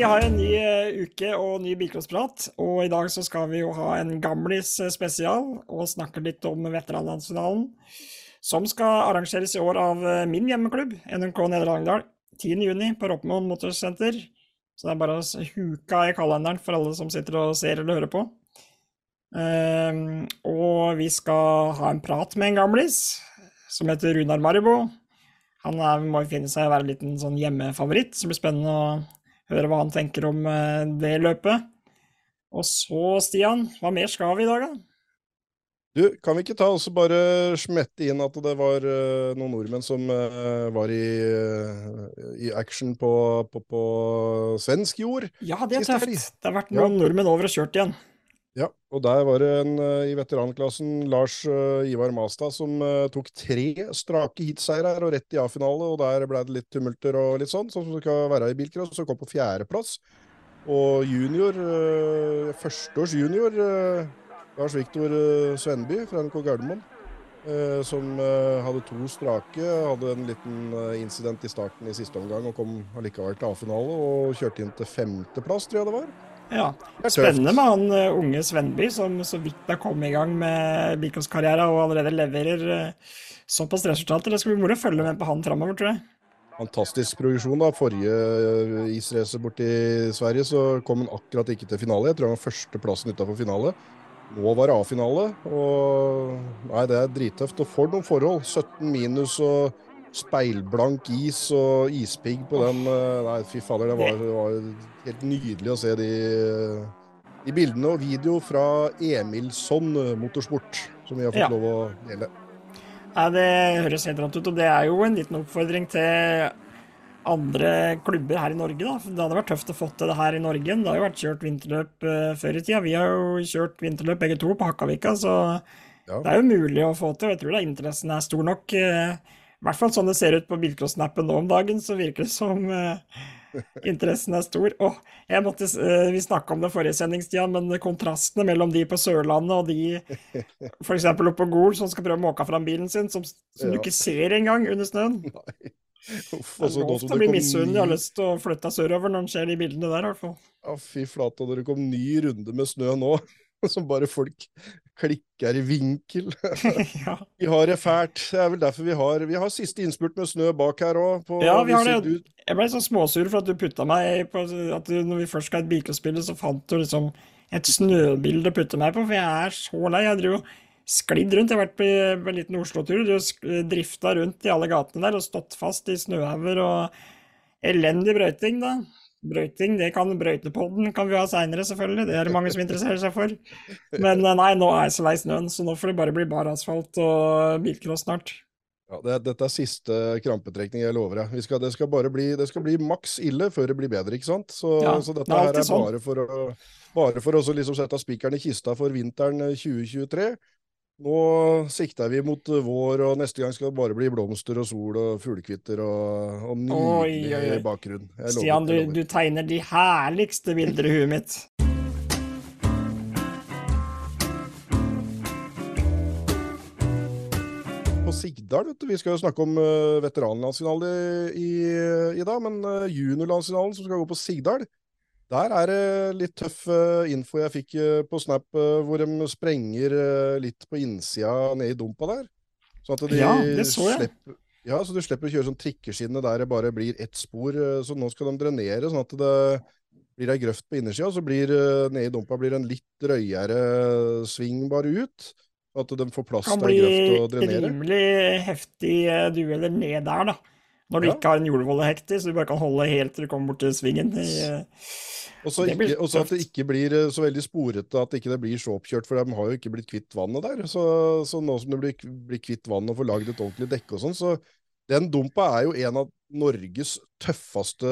Vi har en ny eh, uke og ny bilcrossprat, og i dag så skal vi jo ha en gamlis eh, spesial og snakke litt om veteranlandsfinalen, som skal arrangeres i år av eh, min hjemmeklubb, NMK Nedre Langdal, 10.6 på Roppmoen Motorsenter. Så det er bare å huka i kalenderen for alle som sitter og ser eller hører på. Ehm, og vi skal ha en prat med en gamlis som heter Runar Maribo. Han er, må finne seg å være en liten sånn hjemmefavoritt, det blir spennende å høre hva han tenker om eh, det løpet. Og så, Stian, hva mer skal vi i dag, da? Du, kan vi ikke ta og bare smette inn at det var uh, noen nordmenn som uh, var i, uh, i action på, på, på, svensk jord? Ja, det er tøft. Det har vært noen ja. nordmenn over og kjørt igjen. Ja, og der var det en i veteranklassen, Lars Ivar Mastad, som tok tre strake heatseiere og rett i A-finale. Og der ble det litt tumulter og litt sånn, som skal være i bilcross. Så kom på fjerdeplass. Og junior, førsteårs junior Lars Viktor eh, Svenby fra NRK Gardermoen. Eh, som eh, hadde to strake. Hadde en liten incident i starten i siste omgang og kom allikevel til A-finale. Og kjørte inn til femteplass, tror jeg det var. Ja, Spennende med han unge Svenby, som så vidt har kommet i gang med bilcrosskarrieren og allerede leverer såpass resultater. Det skal bli moro å følge med på han framover, tror jeg. Fantastisk progresjon. da. Forrige isracer borti Sverige så kom han akkurat ikke til finale. Jeg tror han var førsteplassen utafor finale. Nå var det A-finale, og nei, det er drittøft. Og for noen forhold. 17 minus og speilblank is og ispigg på den. Eh, nei, fy fader, det var, det var helt nydelig å se de, de, bildene og video fra Emilsson Motorsport, som vi har fått ja. lov å dele. Ja, det høres helt rått ut, og det er jo en liten oppfordring til andre klubber her i Norge. da. Det hadde vært tøft å få til det her i Norge. Det har jo vært kjørt vinterløp uh, før i tida. Vi har jo kjørt vinterløp begge to på Hakkavika, så ja. det er jo mulig å få til. Jeg tror da interessen er stor nok. Uh, I hvert fall sånn det ser ut på bilcrossnappen nå om dagen, så virker det som uh, interessen er stor. Oh, jeg måtte, vi snakka om det forrige sendingstida, men kontrastene mellom de på Sørlandet og de f.eks. oppe på Gol som skal prøve å måke fram bilen sin, som, som ja. du ikke ser engang under snøen. Nei. Uff, altså, det er lov til å bli misunnelig. Jeg har lyst til å flytte sørover når en ser de bildene der, i hvert fall. Ja, fy flate, dere kom ny runde med snø nå, som bare folk klikker i vinkel. ja. Vi har det fælt. Det er vel derfor vi har Vi har siste innspurt med snø bak her òg. Ja, vi har det. Jeg ble så småsur for at du putta meg på at du, Når vi først skal ha et bilcrossbilde, så fant du liksom et snøbilde å putte meg på, for jeg er så lei. Jeg driver sklidd rundt. Jeg har vært på, en liten Oslo-tur. Drifta rundt i alle gatene der og stått fast i snøhauger og elendig brøyting, da. Brøyting, det kan brøytepodden kan vi ha seinere, selvfølgelig. Det er det mange som interesserer seg for. Men eh, nei, nå er så lei snøen, så nå får det bare bli bar asfalt og bilcross snart. Ja, det, Dette er siste krampetrekning, jeg lover deg. Skal, det, skal bli, det skal bli maks ille før det blir bedre, ikke sant? Så, ja, så dette her er sånn. bare for å, bare for å liksom sette spikeren i kista for vinteren 2023. Nå sikter vi mot vår, og neste gang skal det bare bli blomster og sol og fuglekvitter og, og nydelig bakgrunn. Stian, du, du, tegner de herligste bilder i huet mitt. På Sigdal, vet du. Vi skal jo snakke om uh, veteranlandsfinale i, i, dag, men uh, juniorlandsfinalen som skal gå på Sigdal, der er det litt tøff uh, info jeg fikk uh, på Snap, uh, hvor de sprenger litt på innsida ned i dumpa der. Sånn at de ja, det så jeg. Slipper, ja, så du slipper å kjøre sånn trikkeskinne der det bare blir ett spor. så nå skal de drenere, sånn at det blir ei grøft på innersida, så blir nede i dumpa blir en litt drøyere sving bare ut. At de får plass til ei grøft å drenere. Kan bli rimelig heftig dueller ned der, da. Når du ja. ikke har en jordvollehekter, så du bare kan holde helt til du kommer bort til svingen. I, og så at det ikke blir eh, så veldig sporete, at ikke det blir så oppkjørt, for de har jo ikke blitt kvitt vannet der. Så, så nå som det blir, blir kvitt vannet og får lagd et ordentlig dekke og sånn, så den dumpa er jo en av Norges tøffeste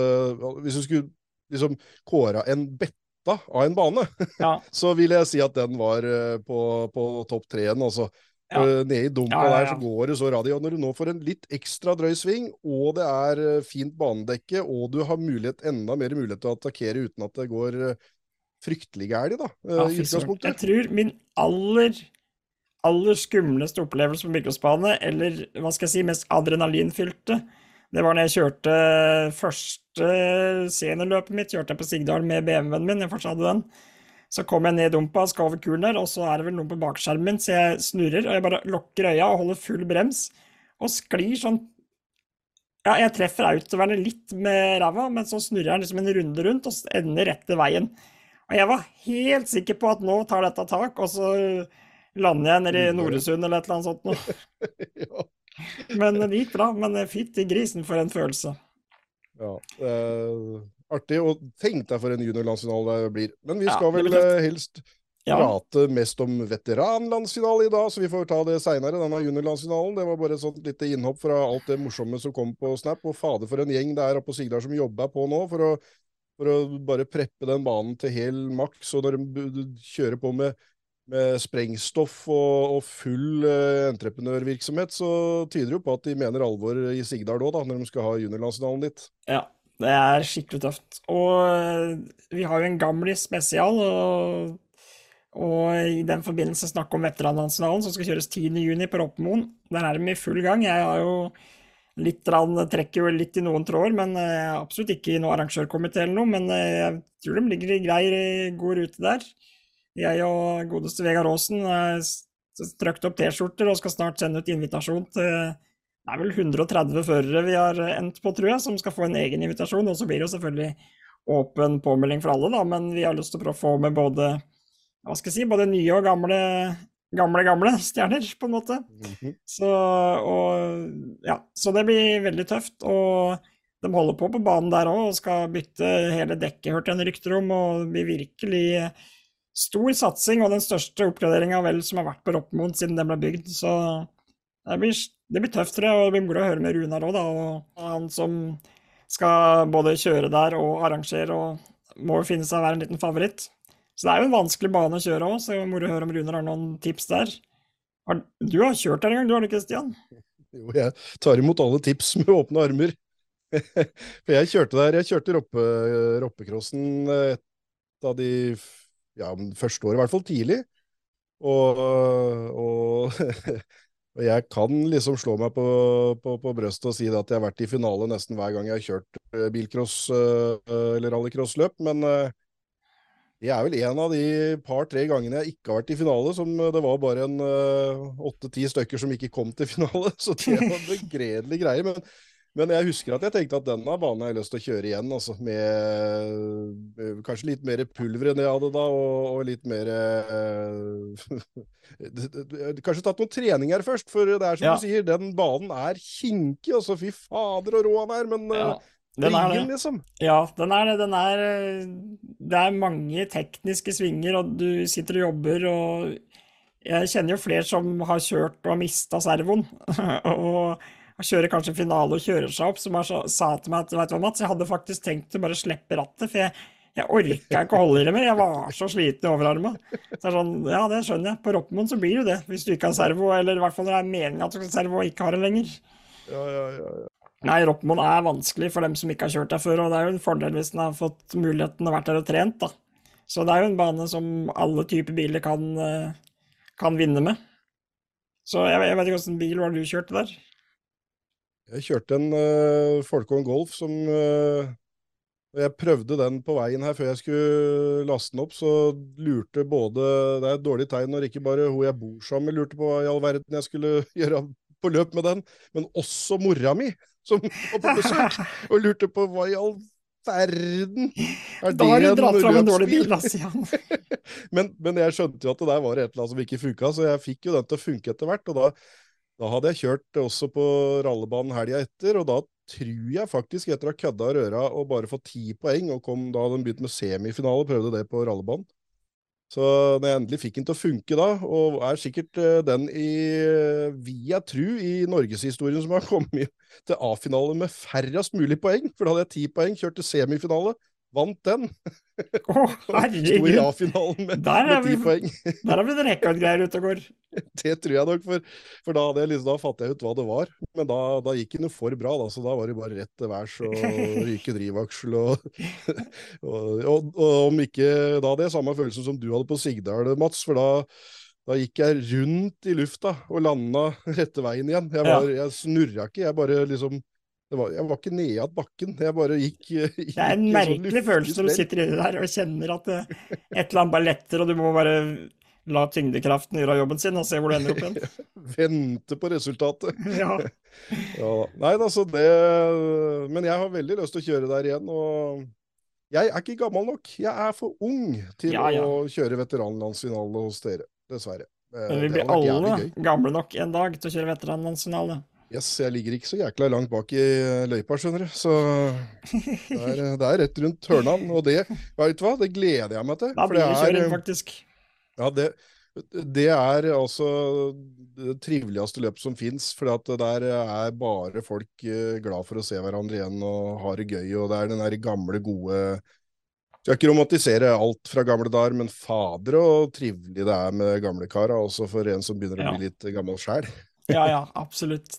Hvis du skulle liksom kåra en betta av en bane, ja. så vil jeg si at den var eh, på, på topp treen. Altså. Ja. Uh, nede i dumpa ja, ja, der så går det så radio. Når du nå får en litt ekstra drøy sving, og det er uh, fint banedekke, og du har mulighet, enda mer mulighet til å attakkere uten at det går uh, fryktelig gærent, da. i utgangspunktet. Jeg tror min aller aller skumleste opplevelse på mikrospane, eller hva skal jeg si, mest adrenalinfylte, Det var når jeg kjørte første seniorløpet mitt, kjørte jeg på Sigdal med BMW-en min, jeg fortsatt hadde den. Så kommer jeg ned dumpa, skal over kulen der, og så er det vel noe på bakskjermen så jeg snurrer, og jeg bare lukker øya og holder full brems, og sklir sånn Ja, jeg treffer autoverne litt med ræva, men så snurrer jeg liksom en runde rundt og ender rett til veien. Og jeg var helt sikker på at nå tar dette tak, og så lander jeg nede i Noresund eller et eller annet sånt noe. Men det gikk bra. Men fytti grisen for en følelse. Ja, eh, artig. Og tenk deg for en juniorlandsfinale det blir. Men vi skal vel eh, helst prate mest om veteranlandsfinale i dag, så vi får ta det seinere, denne juniorlandsfinalen. Det var bare et sånt lite innhopp fra alt det morsomme som kom på Snap. Og fader, for en gjeng det er oppe på Sigdal som jobber på nå for å, for å bare preppe den banen til hel maks. Og når de kjører på med med sprengstoff og, og full uh, entreprenørvirksomhet, så tyder det jo på at de mener alvor i Sigdal òg, når de skal ha juniorlandsfinalen dit. Ja, det er skikkelig tøft. Og vi har jo en gamlis spesial, og, og i den forbindelse snakke om veteranlandsfinalen, som skal kjøres 10.6 på Roppemoen. Der er de i full gang. Jeg har jo litt, trekker jo litt i noen tråder, men jeg er absolutt ikke i noen arrangørkomité eller noe. Men jeg tror de ligger i grei, god rute der. Jeg og godeste Vegard Aasen strøkt opp T-skjorter og skal snart sende ut invitasjon til det er vel 130 førere vi har endt på, tror jeg, som skal få en egen invitasjon. Og så blir det jo selvfølgelig åpen påmelding for alle, da, men vi har lyst til å prøve å få med både hva skal jeg si, både nye og gamle, gamle, gamle stjerner, på en måte. -hmm. så, og, ja, så det blir veldig tøft. Og de holder på på banen der òg og skal bytte hele dekket, hørte jeg rykter om, og det blir virkelig stor satsing og den største oppgraderinga vel som har vært på Roppmoen siden den ble bygd. Så det blir, det blir tøft, tror jeg, og det blir moro å høre med Runar òg, da. Og han som skal både kjøre der og arrangere, og må jo finne seg å være en liten favoritt. Så det er jo en vanskelig bane å kjøre òg, så det er moro å høre om Runar har noen tips der. Du har kjørt der en gang, du har det ikke, Stian? Jo, jeg tar imot alle tips med åpne armer. For jeg kjørte der, jeg kjørte roppe, roppecrossen et av de ja, første året, i hvert fall tidlig. Og, og, og, jeg kan liksom slå meg på, på, på, brøstet og si at jeg har vært i finale nesten hver gang jeg har kjørt eh, bilcross eh, eller rallycrossløp, men eh, det er vel en av de par-tre gangene jeg ikke har vært i finale, som det var bare en åtte-ti stykker som ikke kom til finale. Så det var begredelig greie. Men men jeg husker at jeg tenkte at denne banen har jeg lyst til å kjøre igjen. Altså, med, kanskje litt mer pulver enn jeg hadde da, og, og litt mer uh, Kanskje tatt noen treninger først, for det er som ja. du sier, den banen er kinkig. Altså, fy fader, og rå han er. Men ja. Den er det. Liksom. Ja, den er det. Den er Det er mange tekniske svinger, og du sitter og jobber, og jeg kjenner jo flere som har kjørt og har mista servoen. og han kjører kanskje finale og kjører seg opp, som sa til meg at vet du hva, Mats, jeg hadde faktisk tenkt å bare slippe rattet, for jeg, jeg orka ikke å holde i det mer. Jeg var så sliten i overarmen. Så sånn, ja, det skjønner jeg. På Roppmoen så blir det det, hvis du ikke har servo, eller i hvert fall når det er meningen at du skal servo og ikke har det lenger. Ja, ja, ja, ja. Nei, Roppmoen er vanskelig for dem som ikke har kjørt der før, og det er jo en fordel hvis en har fått muligheten og vært der og trent, da. Så det er jo en bane som alle typer biler kan, eh, kan vinne med. Så jeg, jeg vet ikke åssen bil var det du kjørte der? Jeg kjørte en uh, Folkong Golf som uh, jeg prøvde den på veien her før jeg skulle laste den opp, så lurte både Det er et dårlig tegn når ikke bare hun jeg bor sammen med lurte på hva i all verden jeg skulle gjøre på løp med den, men også mora mi, som var på besøk, og lurte på hva i all verden er Da har du dratt fram en dårlig bil, sier han. men, men jeg skjønte jo at det der var et eller annet som ikke funka, så jeg fikk jo den til å funke etter hvert. og da da hadde jeg kjørt også på rallebanen helga etter, og da tror jeg faktisk, etter å ha kødda røra og bare fått ti poeng, og kom, da hadde de begynt med semifinale, prøvde det på rallebanen. Så når jeg endelig fikk den til å funke da, og er sikkert uh, den i, via tru i norgeshistorien som har kommet til A-finale med færrest mulig poeng, for da hadde jeg ti poeng, kjørte semifinale, vant den. Oh! Sto i A-finalen med, ti poeng. Der har vi en rekordgreier ute og går. Det tror jeg nok, for, for da, liksom, da fattet jeg ut hva det var. Men da, da gikk det for bra, da, så da var det bare rett til værs og ryke drivaksel og, og, og, og, om ikke Da det, samme følelsen som du hadde på Sigdal, Mats, for da da gikk jeg rundt i lufta og landa rette veien igjen. Jeg, var, ja. jeg snurra ikke, jeg bare liksom var, jeg var ikke igjen bakken, jeg bare gikk, gikk Det er en sånn merkelig følelse når du sitter inni der og kjenner at det, et eller annet bare letter, og du må bare la tyngdekraften gjøre jobben sin og se hvor du ender opp igjen. Vente på resultatet. Ja. ja. Nei, altså det Men jeg har veldig lyst til å kjøre der igjen. og jeg er ikke gammel nok. Jeg er for ung til ja, ja. å kjøre veteranlandsfinale hos dere, dessverre. Men vi blir alle gamle nok en dag til å kjøre veteranlandsfinale. Yes, jeg ligger ikke så jækla langt bak i løypa, skjønner du. Så det er, det er rett rundt hørnene. Og det, vet du hva, det gleder jeg meg til. Da blir det kjøring, faktisk. Ja, det, det er altså det triveligste løpet som fins, for der er bare folk eh, glad for å se hverandre igjen og har det gøy. Og det er den der gamle, gode Skal ikke romantisere alt fra gamle dager, men fader og trivelig det er med gamlekara, også for en som begynner å bli litt gammel sjæl. ja, ja, absolutt.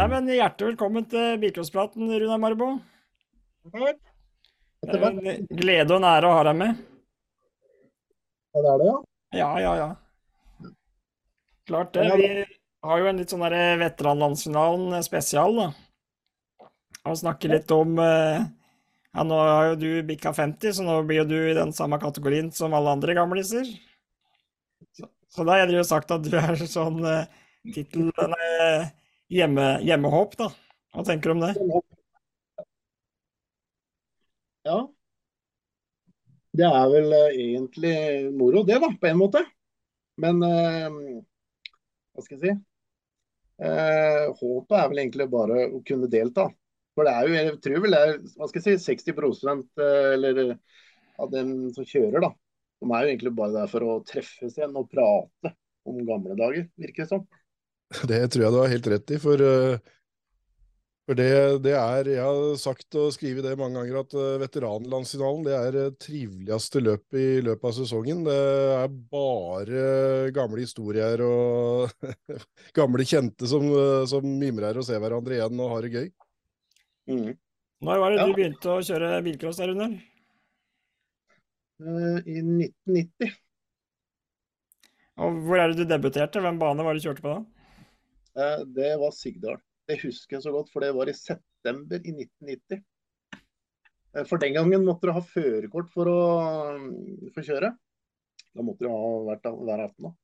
Nei, men Hjertelig velkommen til Bilcrosspraten, Runar Marbo. Takk. Det er en glede og en ære å ha deg med. Ja, det er det, ja? Ja, ja, ja. Klart det. Vi har jo en litt sånn veteranlandsfinalen spesial, da. Og snakke litt om eh, Ja, nå har jo du bikka 50, så nå blir jo du i den samme kategorien som alle andre gamliser. Så, så da har jeg jo sagt at du er sånn tittel hjemme, hjemmehåp, da. Hva tenker du om det? Ja. Det er vel uh, egentlig moro, det, da, på en måte. Men eh, hva skal jeg si? eh, håpet er vel egentlig bare å kunne delta. For det er jo, jeg tror vel det er hva skal jeg si, 60 eller, av dem som kjører, da. De er jo egentlig bare der for å treffes igjen og prate om gamle dager, virker det som. Det tror jeg du har helt rett i. For uh, for det, det, er, Jeg har sagt og skrevet det mange ganger, at uh, veteranlandsfinalen det er det triveligste løpet i løpet av sesongen. Det er bare gamle historier og gamle kjente som, som, mimrer og ser hverandre igjen og har det gøy. Mm. Når var det ja. du begynte å kjøre bilcross der, Runar? Uh, I 1990. Og Hvor er det du debuterte? Hvem bane var det du kjørte på da? Det var Sigdal. Det husker jeg så godt, for det var i september i 1990. Eh, for den gangen måtte du ha førerkort for å mm, få kjøre. Da måtte du ha vært, hver 18.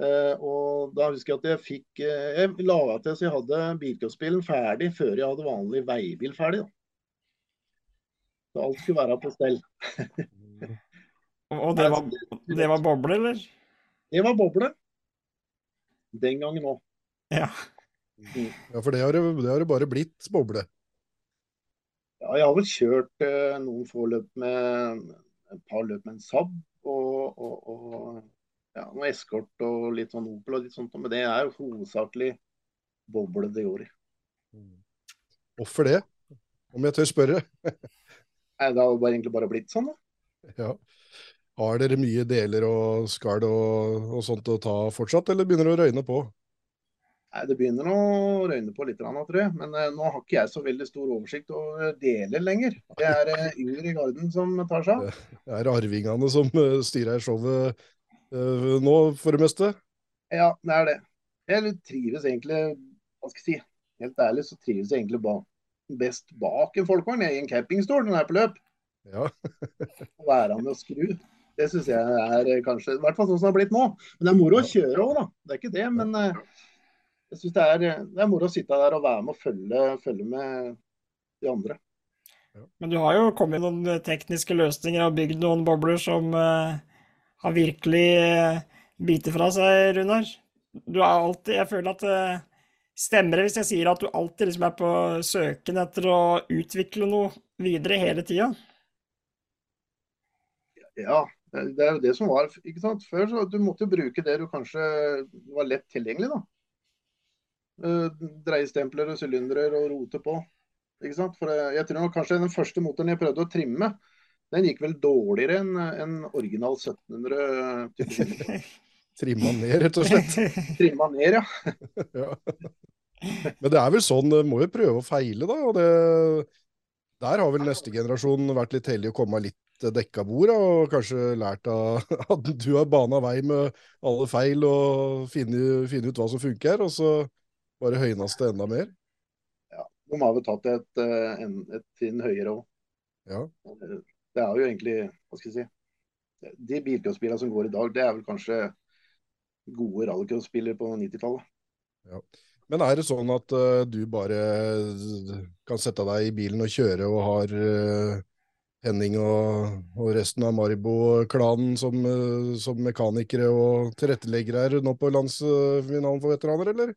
Uh, og da husker jeg at jeg fikk Jeg laga til så jeg hadde bilcrossbilen ferdig før jeg hadde vanlig veibil ferdig. Da. Så alt skulle være på stell. og det var, det var boble, eller? Det var boble. Den gangen òg. Ja. Ja, for det har det, det har bare blitt boble? Ja, jeg har vel kjørt eh, noen få løp med et par løp med en Saab og, og, og ja, noe eskort og litt sånn Opel og litt sånt, men det er jo hovedsakelig boble det går i. Hvorfor det, om jeg tør spørre? Nei, Det har bare, egentlig bare blitt sånn, da. Ja. Har dere mye deler og skall og, og sånt å ta fortsatt, eller begynner det å røyne på? Nei, Det begynner å røyne på litt, tror jeg. Men uh, nå har ikke jeg så veldig stor oversikt over deler lenger. Det er yngre i garden som tar seg av. Det er arvingene som styrer showet nå, for det meste? Ja, det er det. Jeg trives egentlig, hva skal jeg si, helt ærlig så trives jeg egentlig ba best bak en folkevogn i en campingstol når jeg er på løp. Ja. Å være med å skru. Det syns jeg er kanskje I hvert fall sånn som det har blitt nå. Men det er moro å kjøre òg, da. Det er ikke det. Men jeg syns det, det, er moro å sitte der og være med og følge, følge med de andre. Men du har jo kommet noen tekniske løsninger og bygd noen bobler som uh, har virkelig uh, biter fra seg, Runar. Du er alltid Jeg føler at uh, Stemmer det hvis jeg sier at du alltid liksom er på søken etter å utvikle noe videre hele tida? Ja, det er jo det som var. ikke sant? Før så du måtte du bruke det du kanskje var lett tilgjengelig. da. Uh, dreiestempler og sylindere og rote på. Ikke sant? For jeg tror kanskje den første motoren jeg prøvde å trimme, den gikk vel dårligere enn en original 1700. Trimma ned, rett og slett? Trimma ned, ja. ja. Men det er vel sånn, må jo prøve å feile, da. og det Der har vel neste generasjon vært litt heldig å komme litt dekka bord, og kanskje lært av at du har bana vei med alle feil og finne ut hva som funker, og så bare høynes det enda mer. Ja, de har vel tatt et, eh, et trinn høyere òg. Ja. Det er jo egentlig, hva skal jeg si De bilcrossbilene som går i dag, det er vel kanskje gode rallycrossbiler på 90-tallet. Ja. Men er det sånn at uh, du bare kan sette deg i bilen og kjøre og har uh, Henning og, og, resten av Maribo-klanen som, uh, som, mekanikere og tilretteleggere nå på landsfinalen for veteraner, eller?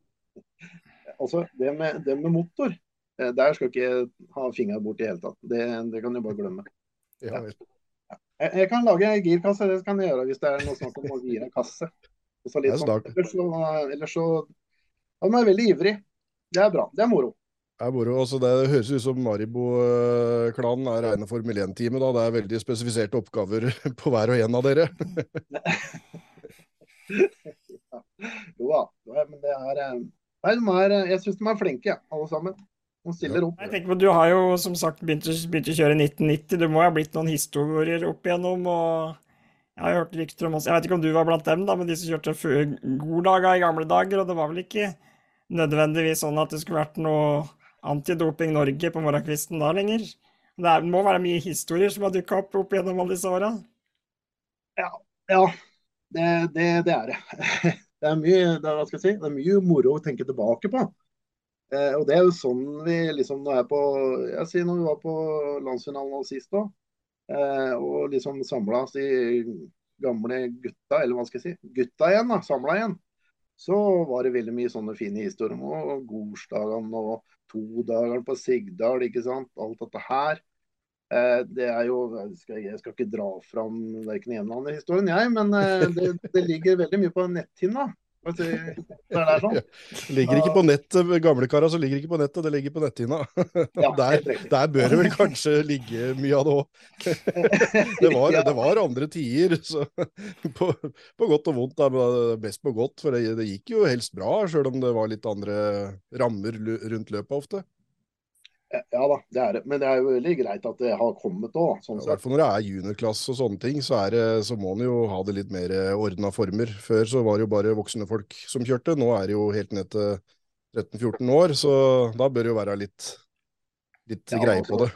Altså, det med, det med motor, der skal ikke ha fingeren bort i hele tatt. Det, det, kan du bare glemme. Ja, ja. Jeg, jeg, kan lage girkasse, det kan jeg gjøre hvis det er noe snakk som å gire kasse. Så litt sånn. Ellers så, ellers så han er veldig ivrig. Det er bra. Det er moro. Det er moro. Altså, det høres ut som Maribo-klanen er rene Formel 1-teamet. Det er veldig spesifiserte oppgaver på hver og en av dere. jo da. Men det er, eh, nei, de er Jeg syns de er flinke, ja, alle sammen. De stiller opp. Jeg tenker på, Du har jo som sagt begynt å, begynt å kjøre 1990. Det må ha blitt noen historier opp igjennom. og jeg har hørt rykter om oss Jeg vet ikke om du var blant dem, da, men de som kjørte Gorddaga i gamle dager. Og det var vel ikke nødvendigvis sånn at det skulle vært noe Antidoping Norge på morgenkvisten da lenger. Det er, må være mye historier som har dukka opp opp gjennom alle disse åra? Ja, ja. Det, det, det, er det. Det er mye det er, si, det er mye moro å tenke tilbake på. Eh, og det er jo sånn vi liksom nå er på Jeg sier når vi var på landsfinalen nå sist òg, eh, og liksom samla oss de gamle gutta, eller hva skal jeg si, gutta igjen, da, samla igjen så var det veldig mye sånne fine historier om gårsdagene og todagene på Sigdal, ikke sant. Alt dette her. Eh, det er jo Jeg skal, jeg skal ikke dra fram verken ene eller andre historien, jeg, men eh, det, det ligger veldig mye på netthinna. Det, det sånn. ligger ikke på nett, gamle som ligger ikke på nettet, det ligger på netthinna. Ja, der, der, bør det vel kanskje ligge mye av det òg. Det, det, var andre tider, så på, på, godt og vondt. Da, best på godt, for det, det gikk jo helst bra, sjøl om det var litt andre rammer rundt løpet ofte. Ja da, det er det. Men det er jo veldig greit at det har kommet òg. Sånn I hvert fall når det er juniorklasse og sånne ting, så, det, så må en jo ha det litt mer ordna former. Før så var det jo bare voksne folk som kjørte. Nå er det jo helt ned til 13-14 år, så da bør det jo være litt, litt ja, greie altså, på det.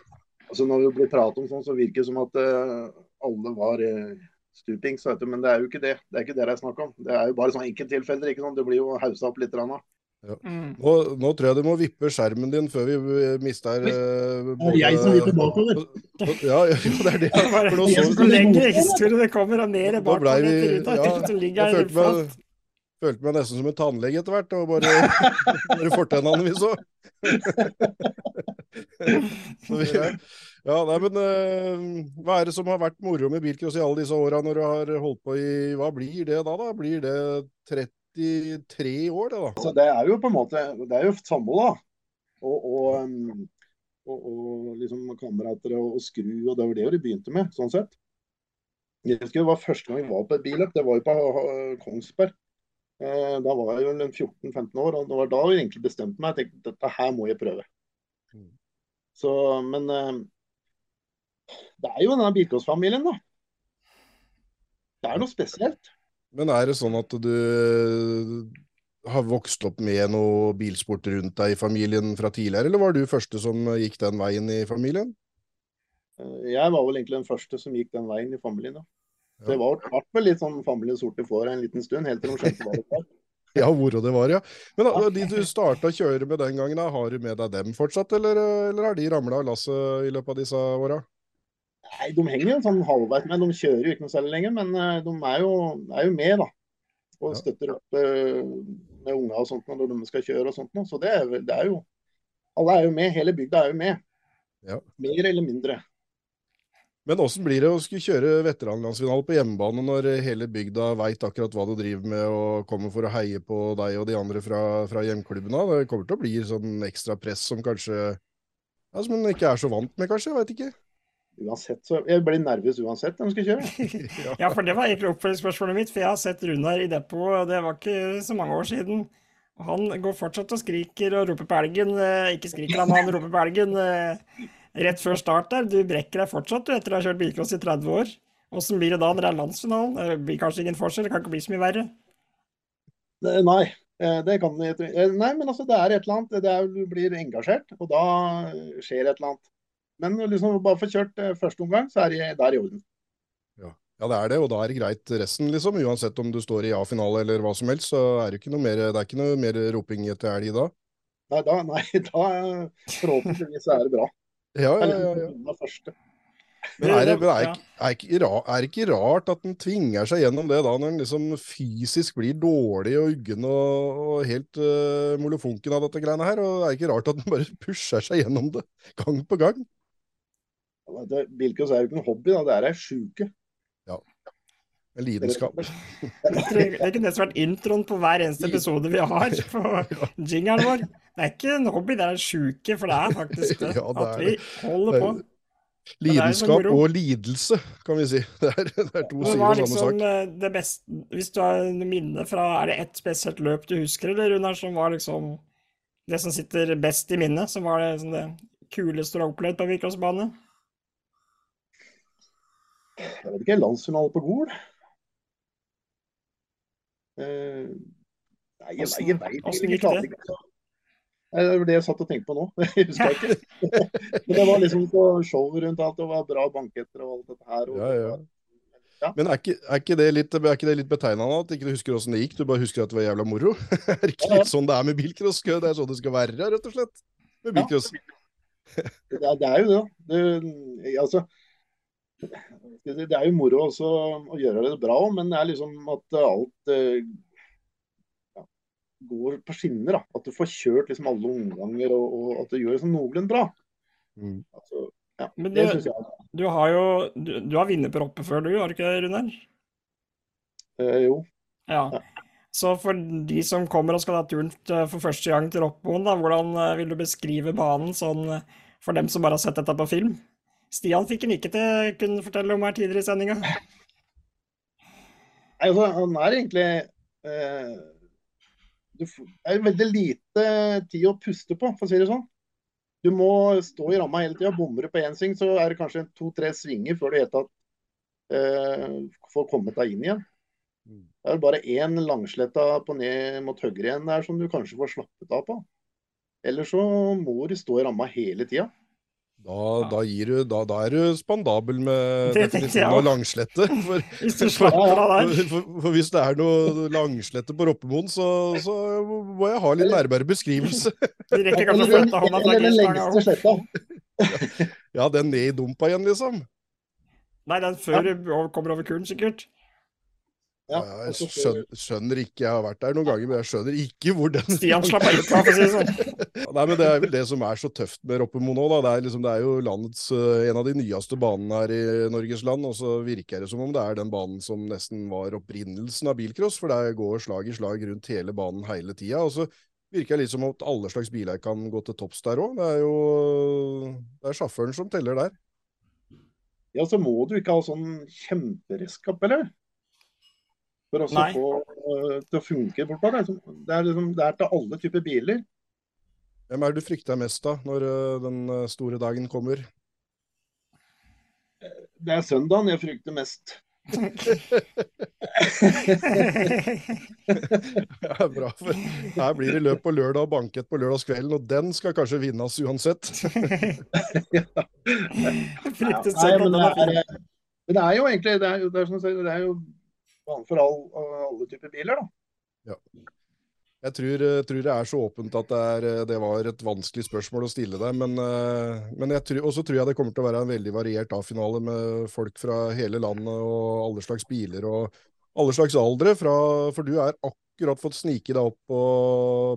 Altså Når det blir pratet om sånn, så virker det som at uh, alle var uh, stupings, men det er jo ikke det. Det er ikke det det er snakk om. Det er jo bare sånn enkelttilfeller. ikke sant? Det blir jo haussa opp litt. Rann, ja. Mm. Nå, nå, tror jeg du må vippe skjermen din før vi mister uh, både... Det er jeg som vipper bakover. Ja, ja, det er det. For nå så... lengre historie det kommer, og mer bakover. Vi, ja, jeg følte meg, følte meg, nesten som en tannlege etter hvert, og bare, bare fortennene vi så. så vi, ja, nei, men uh, Hva er det som har vært moro med bilcross i alle disse åra når du har holdt på i Hva blir det da? da? Blir det 30 33 år, det da? Altså, det er jo på en måte Det er jo samhold, da. Og, og, um, og, og, liksom kamerater og, skru, og det var det de begynte med, sånn sett. Jeg husker det var første gang jeg var på et billøp, det var jo på Kongsberg. Eh, da var jeg jo 14-15 år, og det var da jeg egentlig bestemte meg. Jeg tenkte dette her må jeg prøve. Mm. Så, men eh, det er jo denne bilcrossfamilien, da. Det er noe spesielt. Men er det sånn at du eh, har vokst opp med noe bilsport rundt deg i familien fra tidligere, eller var du første som gikk den veien i familien? Eh, jeg var vel egentlig den første som gikk den veien i familien. Ja. Det var, ble med litt sånn familien sorte får en liten stund, helt til de skjønte hva det var. ja, hvor det var, ja. Men da, de du starta å kjøre med den gangen, har du med deg dem fortsatt, eller, eller har de ramla av lasset i løpet av disse åra? Nei, De henger jo sånn halvveis med. De kjører jo ikke noe særlig lenger, men eh, de er jo, er jo med da. Og støtter opp uh, med unger og sånt når de skal kjøre og sånt. Så det er, det er, jo Alle er jo med. Hele bygda er jo med. Ja. Mer eller mindre. Men åssen blir det å skulle kjøre veteranlandsfinale på hjemmebane når hele bygda veit akkurat hva du driver med og kommer for å heie på deg og de andre fra, fra hjemklubbene? Det kommer til å bli sånn ekstra press som kanskje ja, som en ikke er så vant med, kanskje? Jeg veit ikke. Uansett, så Jeg blir nervøs uansett når de skal kjøre. ja, for det var egentlig oppfølgingsspørsmålet mitt. For jeg har sett Runar i depot, og det var ikke så mange år siden. Og han går fortsatt og skriker og roper på elgen. Eh, ikke skriker han, han roper på elgen. Eh, rett før start der. Du brekker deg fortsatt du, etter å ha kjørt bilcross i 30 år. Åssen blir det da når det er landsfinalen? Det blir kanskje ingen forskjell, det kan ikke bli så mye verre? Nei, eh, det kan eh, Nei, men altså, det er et eller annet. Det er, du blir engasjert, og da skjer et eller annet. Men liksom bare få kjørt første omgang, så er det, det er i orden. Ja. ja. det er det, og da er det greit resten, liksom. Uansett om du står i A-finale eller hva som helst, så er det ikke noe mer, det er ikke noe mer roping etter elg da. Nei, da, nei, da forhåpentligvis er det bra. Ja, ja, ja. ja. Men er det, men er, ikke, er, ikke, er det ikke rart at den tvinger seg gjennom det da, når den liksom fysisk blir dårlig og uggen og, og helt uh, molefonken av dette greiene her? Og er det ikke rart at den bare pusher seg gjennom det gang på gang? Bilcross er jo ikke en hobby, da. det er ei sjuke. Ja. En lidenskap. Det kunne nesten vært introen på hver eneste episode vi har på jingeren vår. Det er ikke en hobby, det er en sjuke, for det er faktisk det. Ja, det at vi holder på. Lidenskap og lidelse, kan vi si. Det er, det er to sider av samme liksom sak. Eh, det beste, hvis du har minne fra Er det ett spesielt løp du husker, eller Runar, som var liksom det som sitter best i minnet? Som var det, som det kuleste du har opplevd på Vikåsbane? Jeg vet ikke. Landsfinale på Gol? Uh, nei, jeg, jeg, jeg veit ikke. Det var det jeg satt og tenkte på nå. Jeg husker ikke. Men det var liksom på show rundt alt, det var bra banketter og alt dette her. Og, ja, ja. Ja. Men er ikke, er ikke, det litt, er ikke det litt betegnende at ikke du husker åssen det gikk, du bare husker at det var jævla moro? er det ikke litt sånn det er med bilcross? Det er sånn det skal være, rett og slett? Med bilcross. Ja, det, er, det er jo det. det altså, det er jo moro også å gjøre det bra, men det er liksom at alt ja, går på skinner. da, At du får kjørt liksom alle omganger, og, og at du gjør det sånn noenlunde bra. Mm. Altså, ja, Men du, du, har jo du, du har vunnet på Roppe før, du, har du ikke det, Runar? Eh, jo. Ja. ja. Så for de som kommer og skal ha turen for første gang til Roppoen, hvordan eh, vil du beskrive banen sånn eh, for dem som bare har sett dette på film? Stian fikk han ikke til kunne fortelle om her tidligere i sendinga. Altså, han er egentlig eh, det er veldig lite tid å puste på, for å si det sånn. Du må stå i ramma hele tida. Bommer du på én sving, så er det kanskje to-tre svinger før du helt tatt eh, får kommet deg inn igjen. Mm. Det er bare én langsletta på ned mot høyre igjen der som du kanskje får slappet av på. Eller så må du stå i ramma hele tida. Da, da, du, da, da, er du spandabel med definisjonen av langslette. For, for, for, for, hvis det er noe langslette på Roppemoen, så, så, må jeg ha litt nærmere beskrivelse. eller, den lengste sletta. ja, den ned i dumpa igjen, liksom. Nei, den før ja. kommer over kulen, sikkert. Ja, jeg skjønner, skjønner, ikke, jeg har vært der noen ganger, men jeg skjønner ikke hvor den Stian slapper ikke av, for å si det sånn. Nei, men Det er vel det som er så tøft med Roppemo nå. da. Det er, liksom, det er jo landets, uh, en av de nyeste banene her i Norges land, og så virker det som om det er den banen som nesten var opprinnelsen av bilcross, for det går slag i slag rundt hele banen hele tida. Og så virker det litt som at alle slags biler kan gå til topps der òg. Det er jo det er sjåføren som teller der. Ja, så må du ikke ha sånn kjemperedskap, eller? For å få uh, til å funke bortpå. Det, det, er liksom, det er til alle typer biler. Hvem er det du frykter mest da, når uh, den uh, store dagen kommer? Det er søndagen jeg frykter mest. ja, bra. For her blir det løp på lørdag og banket på lørdagskvelden, og den skal kanskje vinnes uansett. ja. Nei, men det er, det er jo egentlig det er, det er, det er jo for all, alle typer biler. da. Ja. Jeg tror, eh, tror, det er så åpent at det, er, eh, det, var et vanskelig spørsmål å stille deg. Men, men og også tror jeg det kommer til å være en veldig variert A-finale med folk fra hele landet og alle slags biler og alle slags aldre. Fra, for du er akkurat fått snike deg opp på,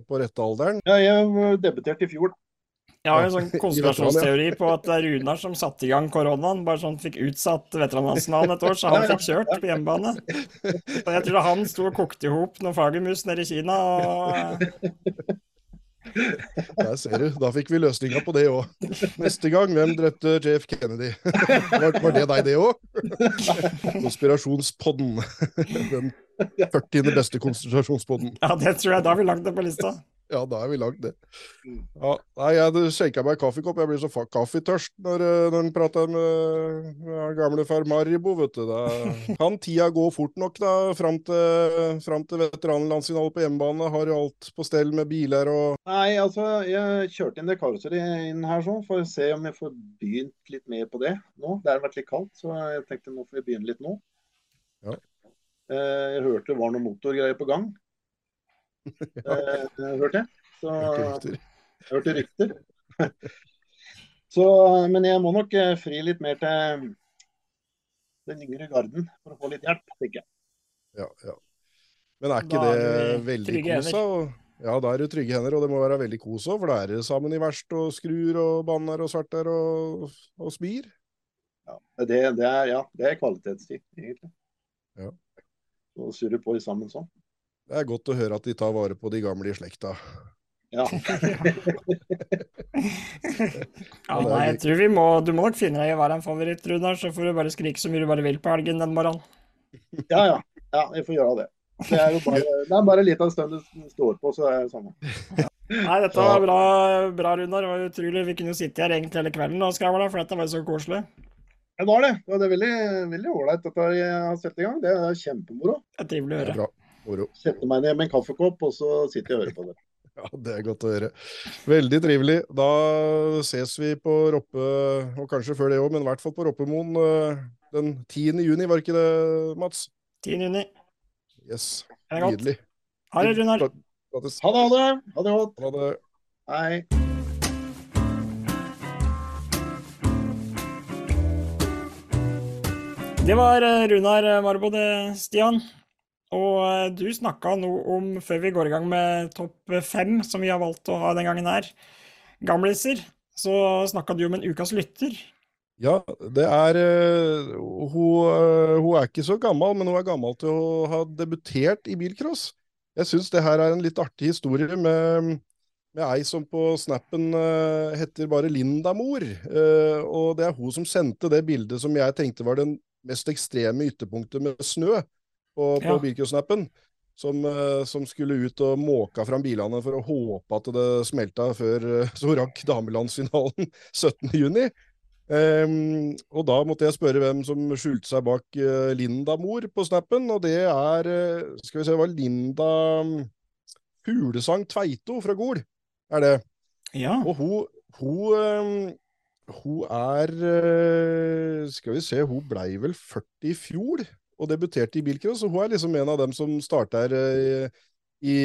på rette alderen. Ja, jeg debuterte i fjor. Jeg har en sånn konspirasjonsteori på at det er Runar som satte i gang koronaen. Bare sånn fikk utsatt veteranlandsfinalen et år, så han fikk kjørt på hjemmebane. Og jeg tror han sto og kokte i hop noen fagermus nede i Kina. og... Der ser du. Da fikk vi løsninga på det òg. Neste gang, hvem drepte JF Kennedy? Var, var det deg, det òg? Konspirasjonspodden. Den 40. beste konspirasjonspodden. Ja, det tror jeg. Da har vi lagt det på lista. Ja, da er vi langt ned. Mm. Ja, nei, jeg skjenka meg kaffekopp. Jeg blir så kaffetørst når, eh, når en prater med, med gamle far Maribo, vet du. Da kan tida gå fort nok, da. Fram til, fram til veteranlandsfinale på hjemmebane. Har jo alt på stell med biler og Nei, altså, jeg kjørte inn det karosseriet inn her sånn, for å se om jeg får begynt litt mer på det nå. Det har vært litt kaldt, så jeg tenkte nå får vi begynne litt nå. Ja. Eh, jeg hørte det var noe motorgreier på gang. Eh, hørte jeg. Så, jeg hørte rykter. Så, men jeg må nok eh, fri litt mer til den yngre garden for å få litt hjelp, tenker jeg. Ja, ja. Men er ikke det veldig kos? Ja, da er det trygge hender, og det må være veldig kos òg, for da er det sammen i verst og skrur og banner og svarter og, og smir. Ja det, det, er, ja, det er kvalitetstid, egentlig. Ja. Og surre på sammen sånn. Det er godt å høre at de tar vare på de gamle i slekta. Ja. ja, nei, jeg tror vi må Du må nok finne deg i å være en favoritt, Runar, så får du bare skrike så mye du bare vil på helgen den morgenen. Ja, ja. Ja, vi får gjøre det. Det er jo bare, det er bare litt av en stund du står på, så er det samme. Ja. Nei, dette var bra, bra, Runar. Det var utrolig. Vi kunne jo sitte her egentlig hele kvelden og skravla, for dette var så koselig. Det var det. Det er veldig ålreit at jeg har satt i gang. Det er kjempemoro. Det er trivelig å høre. Moro. Sette meg ned med en kaffekopp, og så sitter jeg og hører på det. Ja, Det er godt å høre. Veldig trivelig. Da ses vi på Roppe, og kanskje før det òg, men i hvert fall på Roppemoen eh, den 10. juni, var ikke det, Mats? 10. juni. Yes. Nydelig. Ha det, Runar. Ha det, ha det. Ha det godt. Ha det. Hei. Det var eh, Runar Marbo, det, Stian. Og eh, du snakka noe om, før vi går i gang med topp fem, som vi har valgt å ha den gangen her, gamliser, så snakka du om en ukas lytter. Ja, det er hun, uh, hun, er ikke så gammel, men hun er gammel til å ha debutert i bilcross. Jeg syns det her er en litt artig historie med, med ei som på snappen heter bare Linda Mor. og det er hun som sendte det bildet som jeg tenkte var den mest ekstreme ytterpunktet med snø på, på ja. bilcrossnappen. Som, eh, som, skulle ut og måka fram bilene for å håpe at det smelta før eh, så rakk damelandsfinalen 17.6. Um, ehm, og da måtte jeg spørre hvem som skjulte seg bak uh, Linda Mor på snappen, og det er uh, Skal vi se, det var Linda Hulesang Fuglesang Tveito fra Gol, er det. Ja. Og hun, hun, um, hun er uh, Skal vi se, hun blei vel 40 i fjor? Og debuterte i bilcross. Og hun er liksom en av dem som starter her i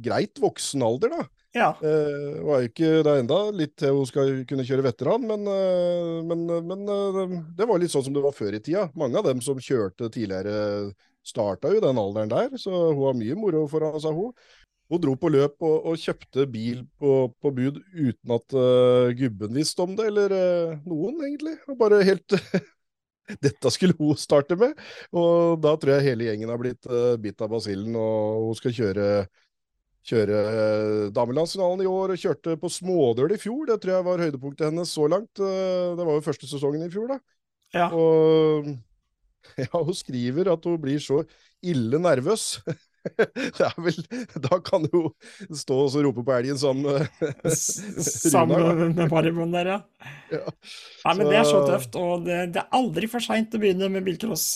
greit voksen alder, da. Ja. Eh, hun er jo ikke der enda, litt til hun skal kunne kjøre veteran, men, eh, men, men eh, det var litt sånn som det var før i tida. Mange av dem som kjørte tidligere, starta jo den alderen der, så hun har mye moro foran seg, hun. Hun dro på løp og, og kjøpte bil på, på, bud uten at uh, gubben visste om det, eller uh, noen, egentlig. Bare helt dette skulle hun starte med. Og da tror jeg hele gjengen har blitt uh, bitt av basillen, og hun skal kjøre kjøre uh, damelandsfinalen i år, og kjørte på smådøl i fjor. Det tror jeg var høydepunktet hennes så langt. Uh, det var jo første sesongen i fjor, da. Ja. Og ja, hun skriver at hun blir så ille nervøs er vel Da kan du jo stå og rope på elgen som Sammen med Maribon der, ja. ja. Nei, men så... det er så tøft. Og det, det er aldri for seint å begynne med bilcross.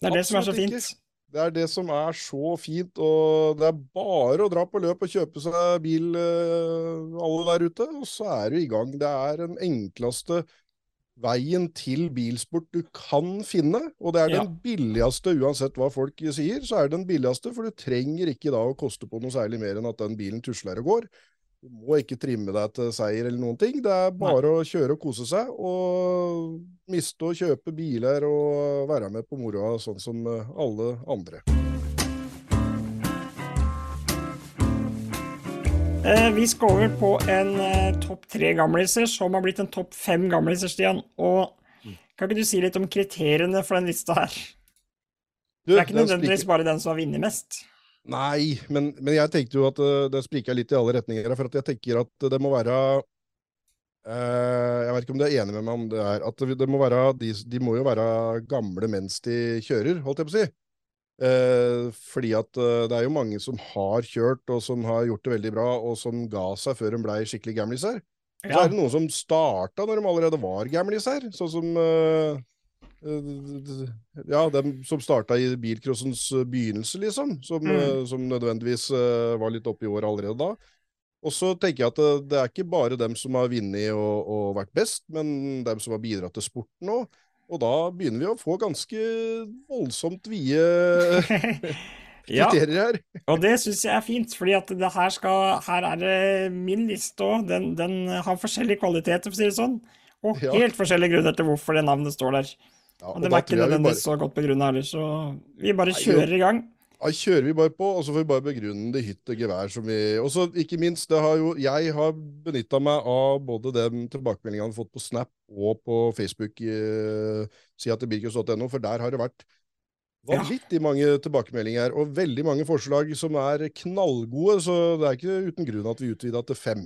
Det er det som er så fint. Ikke. Det er det som er så fint, og det er bare å dra på løp og kjøpe seg bil, eh, alle der ute, og så er du i gang. Det er den enkleste veien til bilsport du kan finne. Og det er den billigste, uansett hva folk sier, så er det den billigste, for du trenger ikke da å koste på noe særlig mer enn at den bilen tusler og går. Du må ikke trimme deg til seier eller noen ting. Det er bare Nei. å kjøre og kose seg, og miste og kjøpe biler og være med på moroa sånn som alle andre. Vi skal over på en eh, topp tre gamliser som har blitt en topp fem gamliser, Stian. Og kan ikke du si litt om kriteriene for den lista her? Du, det er ikke nødvendigvis bare den som har vunnet mest. Nei, men, men, jeg tenkte jo at uh, det spriker litt i alle retninger. For jeg tenker at det må være Jeg vet ikke om du er enig med meg om det her. At det, det må være, de, de, må jo være gamle mens de kjører, holdt jeg på å si. Eh, fordi at eh, det er jo mange som har kjørt, og som har gjort det veldig bra, og som ga seg før de blei skikkelig gamliser. Ja. Så er det noen som starta når de allerede var gamliser, sånn som eh, eh, ja, dem som starta i bilcrossens begynnelse, liksom. Som, mm. Som nødvendigvis var litt oppe i år allerede da. Og så tenker jeg at det, det, er ikke bare dem som har vunnet og, og, vært best, men dem som har bidratt til sporten òg. Og da begynner vi å få ganske voldsomt vide kriterier her. Ja, og det syns jeg er fint, fordi at det her, skal, her er det min liste òg. Den, den, har forskjellige kvaliteter, for å si det sånn. Og ja. helt forskjellige grunner til hvorfor det navnet står der. Ja, og, og det var ikke nødvendigvis bare... så godt begrunna heller, så vi bare kjører i gang. Da kjører vi bare på, og så får vi bare begrunne det hytt og gevær som vi Og så ikke minst, det har jo Jeg har benytta meg av både de tilbakemeldingene vi har fått på Snap og på Facebook-sida til birkus.no, for der har det vært vanvittig ja. mange tilbakemeldinger og veldig mange forslag som er knallgode, så det er ikke uten grunn at vi utvida til fem.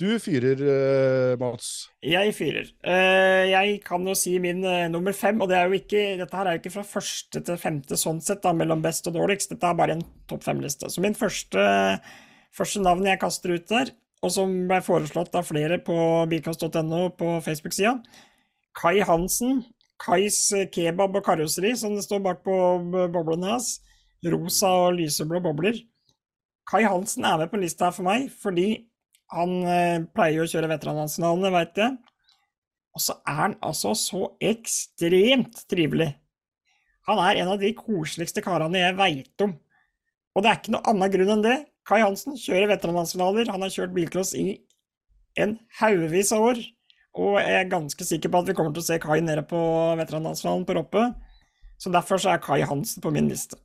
Du fyrer, uh, Mats. Jeg fyrer. Uh, jeg kan jo si min uh, nummer fem, og det er ikke, dette her er jo ikke fra første til femte sånn sett, da, mellom best og dårligst. Dette er bare en topp fem-liste. Så min første, første navn jeg kaster ut der, og som ble foreslått av flere på bilkast.no på Facebook-sida, Kai Hansen. Kais kebab og karosseri, som det står bak på boblene hans. Rosa og lyseblå bobler. Kai Hansen er med på lista her for meg, fordi han eh, pleier jo å kjøre veteranlandsfinalene, veit jeg. Og så er han altså så ekstremt trivelig. Han er en av de koseligste karene jeg veit om. Og det er ikke noe annen grunn enn det. Kai Hansen kjører veteranlandsfinaler. Han har kjørt bilcross i en haugevis av år. Og jeg er ganske sikker på at vi kommer til å se Kai nede på veteranlandsfinalen på Roppe. Så derfor så er Kai Hansen på min liste.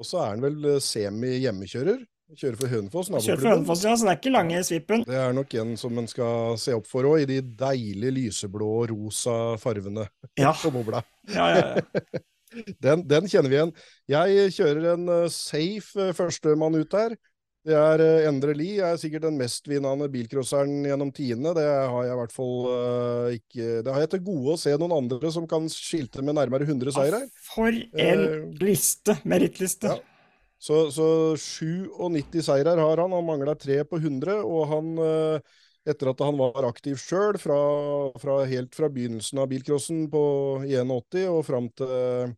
Og så er han vel semi-hjemmekjører? Kjører for Hønefoss, Kjører for Hønefoss, ja, så det er ikke lange svippen. Det er nok en som en skal se opp for òg, i de deilige lyseblå rosa farvene ja. på bobla. Ja, ja, ja. den, den, kjenner vi igjen. Jeg kjører en uh, safe uh, førstemann ut der. Det er uh, Endre Lie. Jeg er sikkert den mestvinnende bilcrosseren gjennom tidene. Det har jeg i hvert fall uh, ikke Det har jeg til gode å se noen andre som kan skilte med nærmere 100 seire. For en liste! Merittliste. Ja. Så, så 97 seirer har han. Han mangler tre på 100. Og han, eh, etter at han var aktiv sjøl, helt fra begynnelsen av bilcrossen på 81 og fram til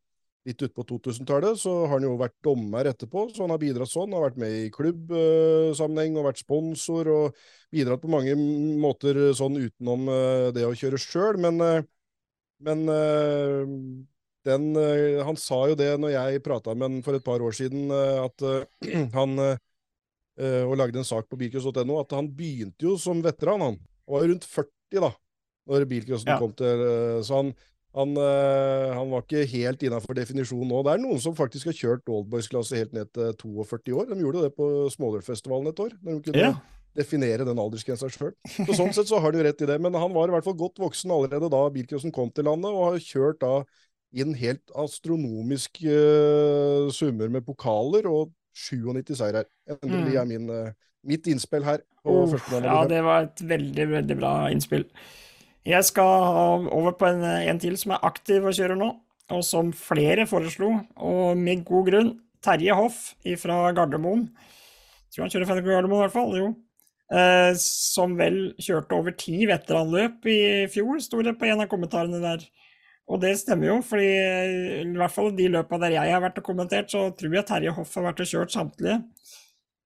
litt utpå 2000-tallet, så har han jo vært dommer etterpå. Så han har bidratt sånn. Har vært med i klubbsammenheng og vært sponsor og bidratt på mange måter sånn utenom eh, det å kjøre sjøl. Men, eh, men den, eh, han sa jo det når jeg prata med han for et par år siden, eh, at uh, han og lagde en sak på bilcross.no, at han begynte jo som veteran, han. Var rundt 40 da når bilcrossen ja. kom til Så han, han, han, var ikke helt innafor definisjonen nå. Det er noen som faktisk har kjørt oldboys-klasse helt ned til 42 år. De gjorde det på Smålerfestivalen et år. når de kunne ja. definere den aldersgrensa sjøl. Så sånn sett så har de jo rett i det. Men han var i hvert fall godt voksen allerede da bilcrossen kom til landet, og har kjørt da inn helt astronomiske uh, summer med pokaler og 97 seire. Endelig mm. er min, uh, mitt innspill her. Oh, ja, det var et veldig, veldig bra innspill. Jeg skal over på en, en til som er aktiv og kjører nå, og som flere foreslo, og med god grunn. Terje Hoff fra Gardermoen. Tror han kjører fra Gardermoen, i hvert fall. Jo. Eh, som vel kjørte over ti veteranløp i fjor, sto det på en av kommentarene der. Og det stemmer jo, fordi i hvert fall de løpa der jeg har vært og kommentert, så tror jeg Terje Hoff har vært og kjørt samtlige.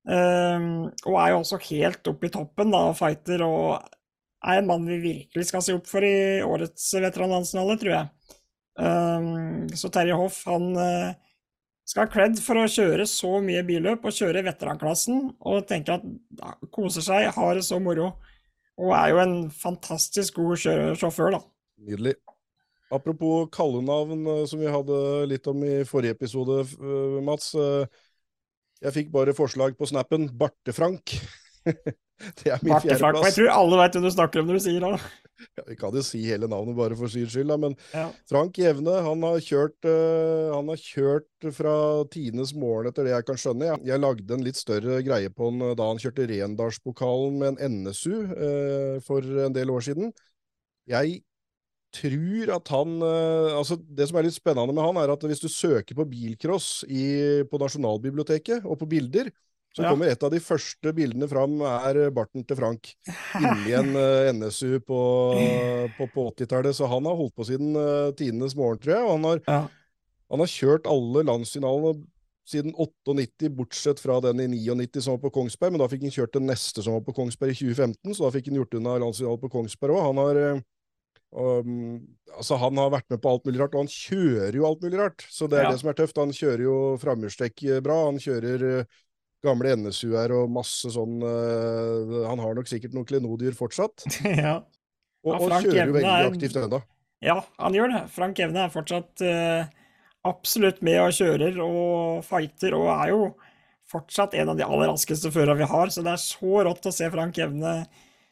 Um, og er jo også helt oppe i toppen da, og fighter, og er en mann vi virkelig skal se opp for i årets veteranlandsfinale, tror jeg. Um, så Terje Hoff han uh, skal ha cred for å kjøre så mye billøp og kjøre veteranklassen, og tenker at ja, koser seg, har det så moro. Og er jo en fantastisk god sjåfør, da. Nydelig. Apropos kallenavn, eh, som vi hadde litt om i forrige episode, eh, Mats. Eh, jeg fikk bare forslag på snappen. Barte-Frank. det er min Barte fjerdeplass. Jeg tror alle veit hvem du snakker om når du sier det. Ja, vi kan jo si hele navnet bare for sin skyld, da. Men ja. Frank Jevne han har, kjørt, uh, han har kjørt fra tidenes morgen, etter det jeg kan skjønne. Jeg, jeg lagde en litt større greie på han da han kjørte Rendalspokalen med en NSU uh, for en del år siden. Jeg tror at han uh, altså Det som er litt spennende med han, er at hvis du søker på bilcross i, på Nasjonalbiblioteket og på bilder, så ja. kommer et av de første bildene fram, er barten til Frank. Inni en uh, NSU på, på, på 80-tallet. Så han har holdt på siden uh, tidenes morgen, tror jeg. Og han har, ja. han har kjørt alle landsfinalene siden 98, bortsett fra den i 99 som var på Kongsberg. Men da fikk han kjørt den neste som var på Kongsberg i 2015, så da fikk han gjort unna landsfinalen på Kongsberg òg. Han har uh, Um, altså Han har vært med på alt mulig rart, og han kjører jo alt mulig rart. Så det er ja. det som er tøft. Han kjører jo framhjulstrekk bra. Han kjører uh, gamle NSU-er og masse sånn uh, Han har nok sikkert noen klenodier fortsatt. ja. Og, og kjører jo veldig er... aktivt ennå. Ja, han gjør det. Frank Evne er fortsatt uh, absolutt med og kjører og fighter, og er jo fortsatt en av de aller raskeste førerne vi har. Så det er så rått å se Frank Evne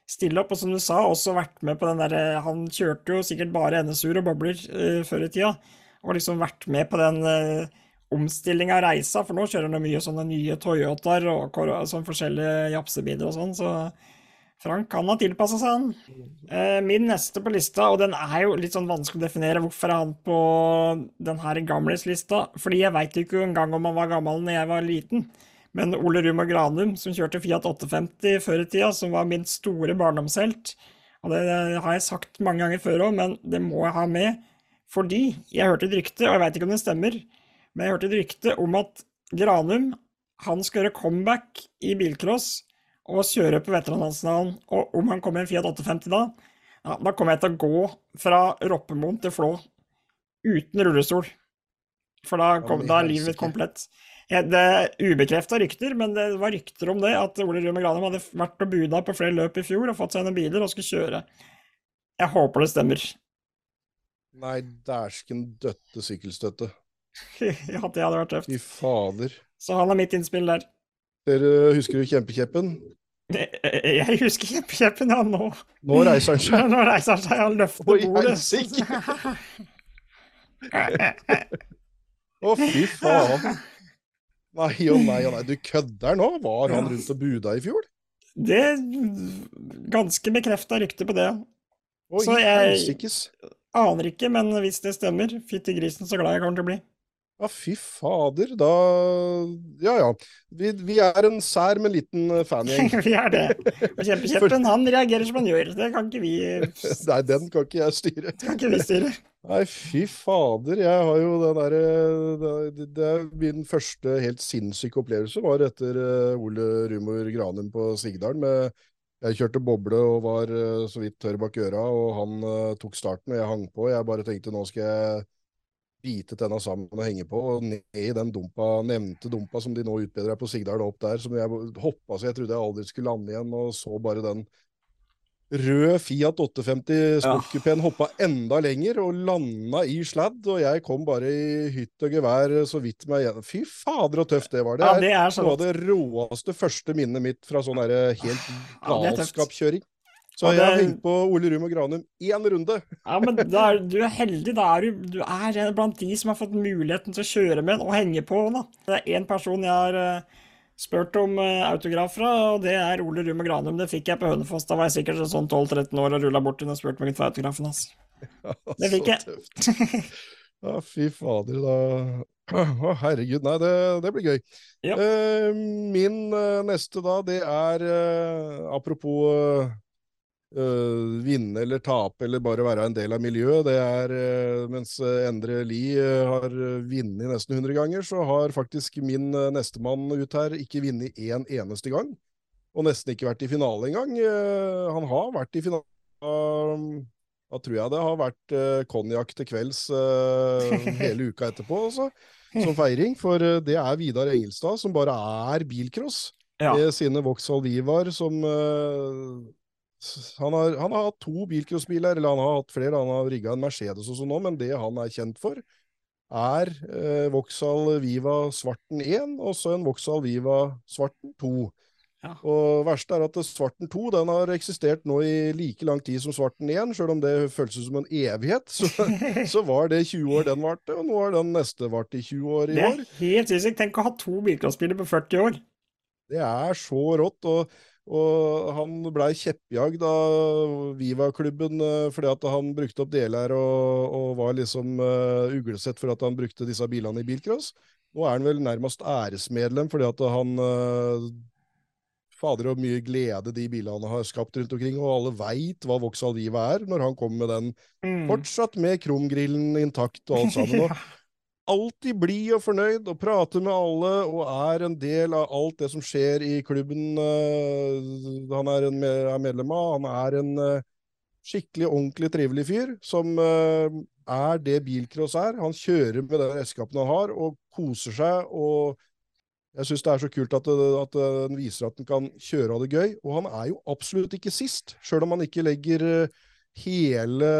stille opp. Og som du sa, også vært med på den derre eh, Han kjørte jo sikkert bare NSU-er og bobler uh, før i tida, og liksom vært med på den uh, omstillinga av reisa, for nå kjører han mye sånne nye Toyotaer og sånn forskjellige japsebiler og sånn, så Frank kan ha tilpassa seg, han. Eh, min neste på lista, og den er jo litt sånn vanskelig å definere, hvorfor er han på den her gamlis-lista? Fordi jeg veit ikke engang om han var gammel når jeg var liten. Men Ole Rumer Granum, som kjørte Fiat 850 før i tida, som var min store barndomshelt, og det har jeg sagt mange ganger før òg, men det må jeg ha med fordi jeg hørte et rykte, og jeg veit ikke om det stemmer, men jeg hørte et rykte om at Granum han skal gjøre comeback i bilcross og kjøre på veteranlandsnavn. Og om han kommer i en Fiat 850 da, ja, da kommer jeg til å gå fra Roppemoen til Flå uten rullestol. For da, kom, da er livet mitt komplett. Det er ubekrefta rykter, men det var rykter om det, at Ole Rume Granum hadde vært og buda på flere løp i fjor og fått seg noen biler og skulle kjøre. Jeg håper det stemmer. Nei, dæsken døtte sykkelstøtte. ja, det hadde vært tøft. Fy fader. Så han er mitt innspill der. Dere, husker du Kjempekjeppen? Jeg husker Kjempekjeppen, ja, nå. Nå reiser han seg. Nå reiser han seg, han løfter Oi, bordet. Å, fy faen. Nei og nei og nei, du kødder nå? Var han rundt og buda i fjor? Det er ganske bekrefta rykte på det. Oi, Så jeg aner ikke, men hvis det stemmer, fytti grisen så glad jeg kommer til å bli. Ja, fy fader. Da Ja ja. Vi, vi er en sær, men liten eh, fangjeng. vi er det. Og Kjempekjeppen, han reagerer som han gjør. Det kan ikke vi Nei, den kan ikke jeg styre. Det kan ikke vi styre. Nei, fy fader. Jeg har jo den derre det, det, er Min første helt sinnssyke opplevelse var etter Ole Rumor Granum på Sigdalen. med jeg kjørte boble og var så vidt tørr bak øra, og han tok starten, og jeg hang på. Jeg bare tenkte nå skal jeg bite tenna sammen og henge på, og ned i den dumpa, nevnte dumpa som de nå utbedrer på Sigdal opp der, som jeg hoppa så jeg trodde jeg aldri skulle lande igjen, og så bare den rød Fiat 850 sportkupeen ja. hoppa enda lenger og landa i sladd, og jeg kom bare i hytt og gevær så vidt meg igjen. Fy fader, så tøft det var. Det er, ja, det er noe av det råeste første minnet mitt fra sånn helt galskapskjøring. Så jeg har hengt på Ole Ruum og Granum én runde. Ja, men er, du er heldig. Da er du, du er blant de som har fått muligheten til å kjøre med og henge på. Da. Det er én person jeg har uh, spurt om uh, autograf fra, og det er Ole Ruum og Granum. Det fikk jeg på Hønefoss. Da var jeg sikkert sånn 12-13 år og rulla bort til og spurte meg for autografen hans. Altså. det fikk jeg. ja, fy fader, da Å, herregud. Nei, det, det blir gøy. Ja. Uh, min neste da, det er apropos Uh, vinne eller tape eller bare være en del av miljøet. Det er, uh, mens Endre Lie uh, har vunnet nesten 100 ganger, så har faktisk min uh, nestemann ut her ikke vunnet én en eneste gang. Og nesten ikke vært i finale engang. han har vært i finale Da tror jeg det har vært konjakk til kvelds hele uka etterpå, også, som feiring. For det er Vidar Engelstad, som bare er bilcross. Ja. Med sine Vauxhall Vivar som han har, han har, hatt to bilcrossbiler, eller han har hatt flere. Han har rigga en Mercedes og sånn òg, men det han er kjent for, er eh, Vauxhall Viva Svarten 1 og så en Vauxhall Viva Svarten 2. Ja. Og verste er at Svarten 2 den har eksistert nå i like lang tid som Svarten 1, sjøl om det føles som en evighet. Så, så, var det 20 år den varte, og nå har den neste vart i 20 år i år. Det er helt sinnssykt. Tenk å ha to bilcrossbiler på 40 år. Det er så rått. og Og han blei kjeppjagd av Viva-klubben uh, fordi at han brukte opp deler og, og var liksom uh, uglesett for at han brukte disse bilene i bilcross. Nå er han vel nærmest æresmedlem fordi at han uh, Fader, og mye glede de bilene har skapt rundt omkring, og alle veit hva Vauxhall Viva er, når han kommer med den mm. fortsatt med kromgrillen intakt og alt sammen. Og alltid blid og fornøyd og prater med alle og er en del av alt det som skjer i klubben uh, han er, en, er, medlem av. Han er en uh, skikkelig ordentlig trivelig fyr som uh, er det bilcross er. Han kjører med den redskapen han har, og koser seg. og jeg syns det er så kult at, at den viser at han kan kjøre av det gøy. Og han er jo absolutt ikke sist, sjøl om han ikke legger hele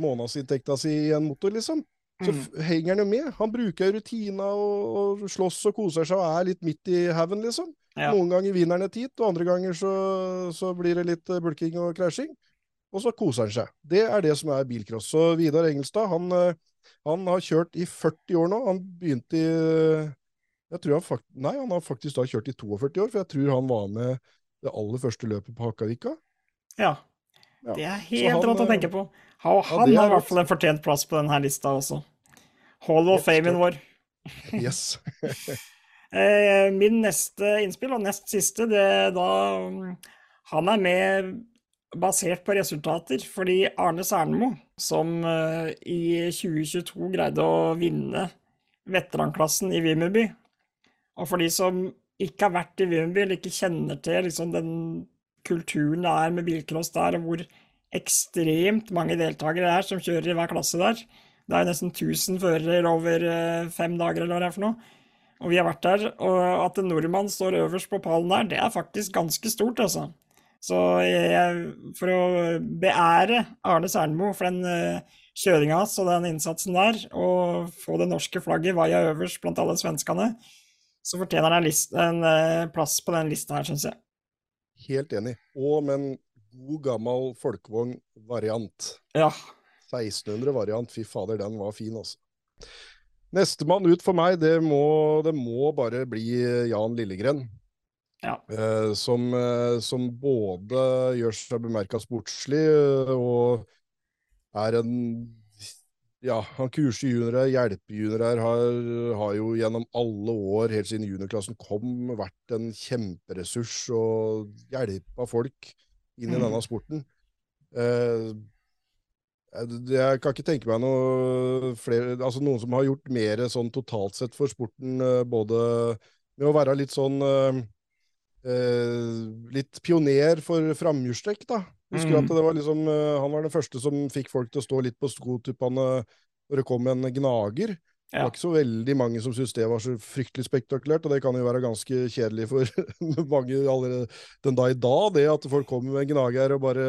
månedsinntekta si i en motor, liksom så mm. henger han jo med. Han bruker rutina og, og slåss og koser seg og er litt midt i haugen, liksom. Ja. Noen ganger vinner han et heat, og andre ganger så, så blir det litt eh, bulking og krasjing. Og så koser han seg. Det er det som er bilcross. Så Vidar Engelstad, han, eh, han, har kjørt i 40 år nå. Han begynte i jeg tror han, fakt, Nei, han har faktisk da kjørt i 42 år, for jeg tror han var med det aller første løpet på Hakkavika. Ja. Ja. Det er helt rått å tenke på. Han, han har i hvert fall en fortjent plass på denne lista også. Hall of Famen vår. Yes. Eh, min neste innspill, og nest siste, det er da Han er med basert på resultater, fordi Arne Sernemo, som eh, i 2022 greide å vinne veteranklassen i Vimmerby Og for de som ikke har vært i Vimmerby, eller ikke kjenner til liksom, den kulturen det er med bilcross der, og hvor ekstremt mange deltakere det er som kjører i hver klasse der, det er jo nesten 1000 førere over eh, fem dager, eller hva det er for noe. Og vi har vært der. Og at en nordmann står øverst på pallen der, det er faktisk ganske stort, altså. Så jeg, for å beære Arne Sernmo for den uh, kjøringa hans og den innsatsen der, og få det norske flagget vaia øverst blant alle svenskene, så fortjener han en, en uh, plass på den lista her, syns jeg. Helt enig. Og med en god gammel folkevognvariant. Ja. 1600-variant. Fy fader, den var fin, altså. Nestemann ut for meg, det må, det må bare bli Jan Lillegren. Ja. Eh, som, eh, som, både gjør seg bemerka sportslig eh, og er en ja, han kurser juniorer, hjelper juniorer, har, har jo gjennom alle år, helt siden juniorklassen kom, vært en kjemperessurs og hjelpa folk inn i mm. denne sporten. Eh, jeg kan ikke tenke meg noe flere, altså noen som har gjort mer sånn totalt sett for sporten, eh, både med å være litt sånn eh, eh Litt pioner for framhjulstrekk, da. Husker mm. at det var liksom, Han var den første som fikk folk til å stå litt på skotuppene når det kom en gnager. Ja. Det var ikke så veldig mange som syntes det var så fryktelig spektakulært, og det kan jo være ganske kjedelig for mange allerede den dag i dag, det at folk kommer med en gnager og bare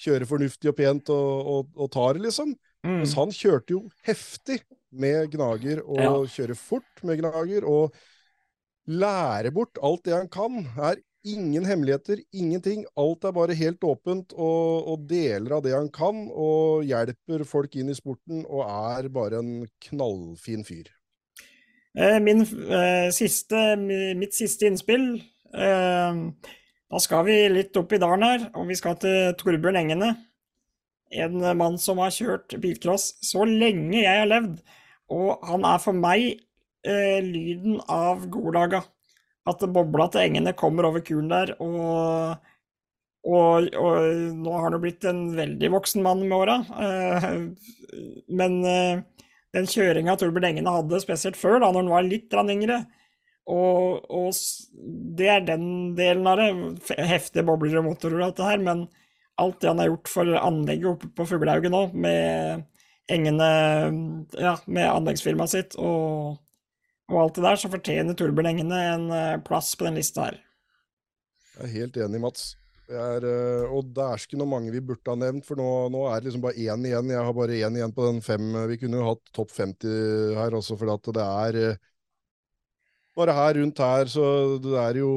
kjører fornuftig og pent og, og, og tar, liksom. Mm. Mens han kjørte jo heftig med gnager, og ja. kjører fort med gnager, og lærer bort alt det han kan. Er Ingen hemmeligheter, ingenting. Alt er bare helt åpent, og, og, deler av det han kan, og hjelper folk inn i sporten, og er bare en knallfin fyr. Eh, min eh, siste, mitt siste innspill eh, Da skal vi litt opp i dalen her, og vi skal til Torbjørn Engene. En mann som har kjørt bilcross så lenge jeg har levd, og han er for meg eh, lyden av Golaga. at bobla til Engene kommer over kuren der, og, og, og nå har han jo blitt en veldig voksen mann med åra. Eh, men eh, den kjøringa Torbjørn Engene hadde, spesielt før, da når han var litt yngre, og, og, det er den delen av det. Heftige bobler og motorer og alt det her, men alt det han har gjort for anlegget oppe på Fuglehaugen nå, med Engene Ja, med anleggsfirmaet sitt og og alt det der, så fortjener Torbjørn Engene en eh, plass på den lista her. Jeg er helt enig, Mats. Er, det og dæsken og mange vi burde ha nevnt, for nå, nå, er det liksom bare én igjen. Jeg har bare én igjen på den fem. Vi kunne jo hatt topp 50 her også, for det er eh, bare her rundt her, så det er jo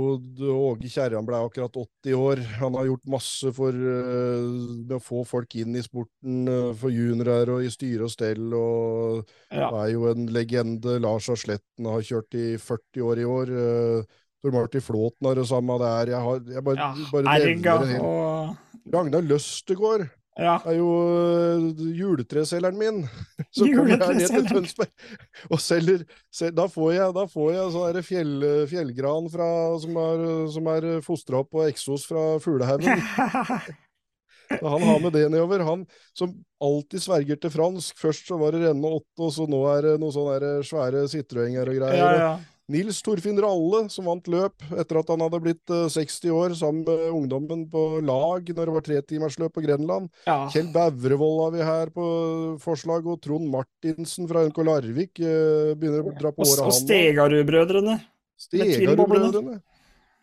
Åge Kjerran ble akkurat 80 år. Han har gjort masse for uh, å få folk inn i sporten, uh, for juniorer og i styre og stell. Og ja. er jo en legende. Lars Asletten har kjørt i 40 år i år. Uh, Tor Martin Flåten har det samme der. Jeg, har, jeg bare, Ja, bare Erga og Ragnar Løstegård Ja. er jo øh, juletreselgeren min. Så kommer jeg ned til Tønsberg og selger sel, Da får jeg, da får jeg sånn fjell, fjellgran fra, som er, som er fostra opp på eksos fra fuglehaugen. Han har med det nedover. Han som alltid sverger til fransk. Først så var det Renne åtte, og så nå er det noen sånne svære Citroënger og greier. ja, ja. Nils Torfinn Ralle, som vant løp etter at han hadde blitt eh, 60 år sammen med ungdommen på lag når det var tretimersløp på Grenland. ja. Kjell Bævrevold har vi her på forslag, og Trond Martinsen fra NK Larvik eh, begynner å dra på Og, året, og òg. Stegarud-brødrene. Stegarud-brødrene.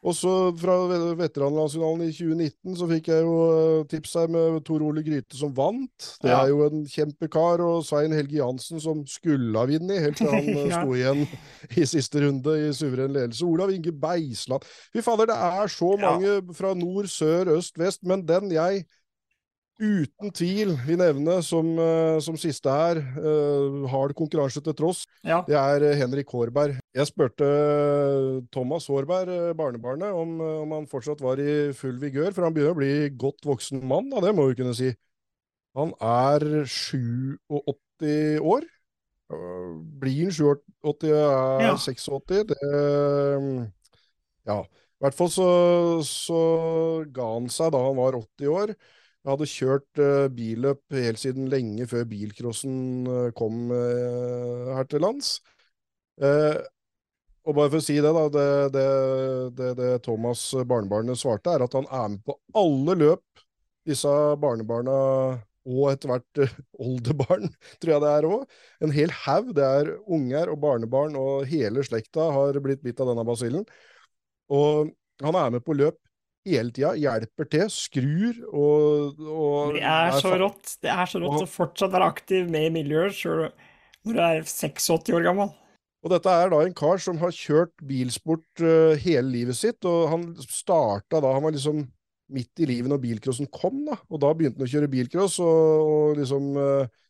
Og så fra ve- veteranlandsfinalen i 2019 så fikk jeg jo eh, tips her med Tor Ole Gryte som vant. Det er jo en kjempekar, og Svein Helge Jansen som skulle ha vunnet, helt til han eh, Ja. sto igjen i siste runde i suveren ledelse. Olav Inge Beisland. Fy fader, det er så mange fra nord, sør, øst, vest, men den jeg uten tvil vil nevne som, eh, som siste her, uh, hard konkurranse til tross, Ja. det er eh, Henrik Hårberg. Jeg spurte Thomas Hårberg, barnebarnet, om, om han fortsatt var i full vigør, for han begynner å bli godt voksen mann, da, det må vi kunne si. Han er 87 år. Blir han 87, er Ja. 86. Det eh, Ja. I hvert fall så, så ga han seg da han var 80 år. Jeg hadde kjørt uh, billøp helt siden lenge før bilcrossen uh, kom uh, her til lands. Og bare for å si det, da. Det, det, det, det Thomas barnebarnet svarte, er at han er med på alle løp disse barnebarna og etter hvert oldebarn, tror jeg det er òg. En hel haug. Det er unger og barnebarn, og hele slekta har blitt bitt av denne basillen. Og han er med på løp hele tida, hjelper til, skrur og, og Det er så rått. Det er så rått å fortsatt være aktiv med i miljøet sjøl når du er 86 år gammel. Og dette er da en kar som har kjørt bilsport uh, hele livet sitt, og han starta da Han var liksom midt i livet når bilcrossen kom, da. Og da begynte han å kjøre bilcross, og, og liksom eh,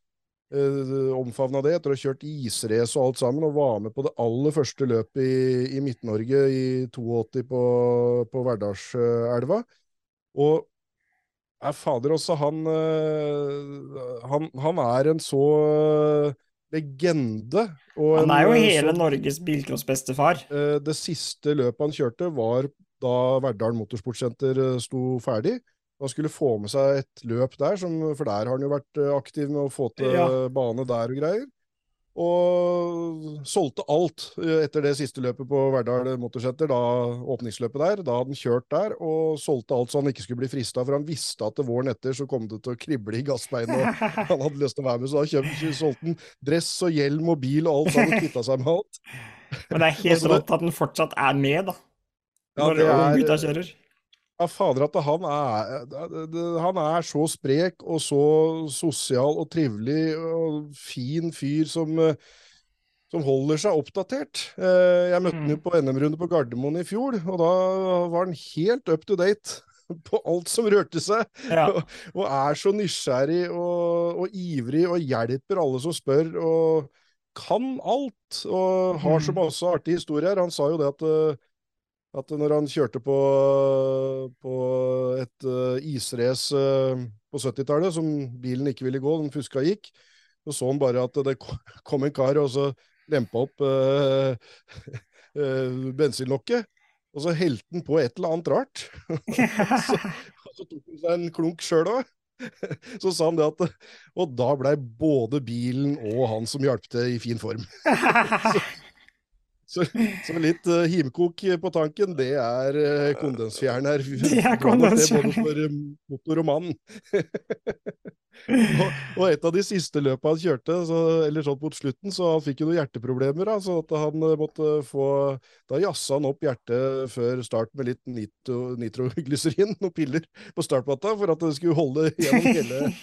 omfavna det etter å ha kjørt israce og alt sammen, og var med på det aller første løpet i, i Midt-Norge i 82 på, på Verdalselva. Og er fader også, han, eh, han Han er en så eh, legende. Og Han er jo en, hele så- Norges bilcrossbestefar. Eh, Det siste løpet han kjørte, var da Verdal Motorsportsenter eh, sto ferdig. Han skulle få med seg et løp der, som, for der har han jo vært eh, aktiv med å få til Ja. bane der og greier. Og solgte alt eh, etter det siste løpet på Verdal Motorsenter, da åpningsløpet der. Da hadde han kjørt der og solgte alt så han ikke skulle bli frista, for han visste at våren etter så kom det til å krible i gassbeinet, og han hadde lyst til å være med, så da kjøpte, solgte han dress og hjelm og bil og alt så han kvitta seg med alt. Men det er helt rått at han fortsatt er med, da. Ja, Når det er- unggutta kjører. Ja, fader at han er, det- det- han er så sprek og så sosial og trivelig og fin fyr som, eh, som holder seg oppdatert. Eh, Jeg møtte han jo Mm. på NM-runde på Gardermoen i fjor, og da var han helt up to date på alt som rørte seg, Ja. og er så nysgjerrig og, og ivrig og hjelper alle som spør, og kan alt, og har så Mm. masse artige historier. Han sa jo det at eh, at når han kjørte på, på et uh, israce uh, på 70-tallet, som bilen ikke ville gå, den fuska gikk, så så han bare at det kom en kar og så lempa opp uh, bensinlokket, og så helte han på et eller annet rart. så, så tok han seg en klunk sjøl òg. Så sa han det at Og da blei både bilen og han som hjalp til, i fin form. Så, så litt uh, himkok på tanken, det er uh, kondensfjerner. Det er kondensfjern. Både for eh, motor og mann. og, og et av de siste løpa han kjørte, så, eller sånn mot slutten, så han fikk jo noen hjerteproblemer. Da, så at han måtte få Da jazza han opp hjertet før start med litt nitro, nitroglyserin, noen piller på startplata, for at det skulle holde gjennom hele,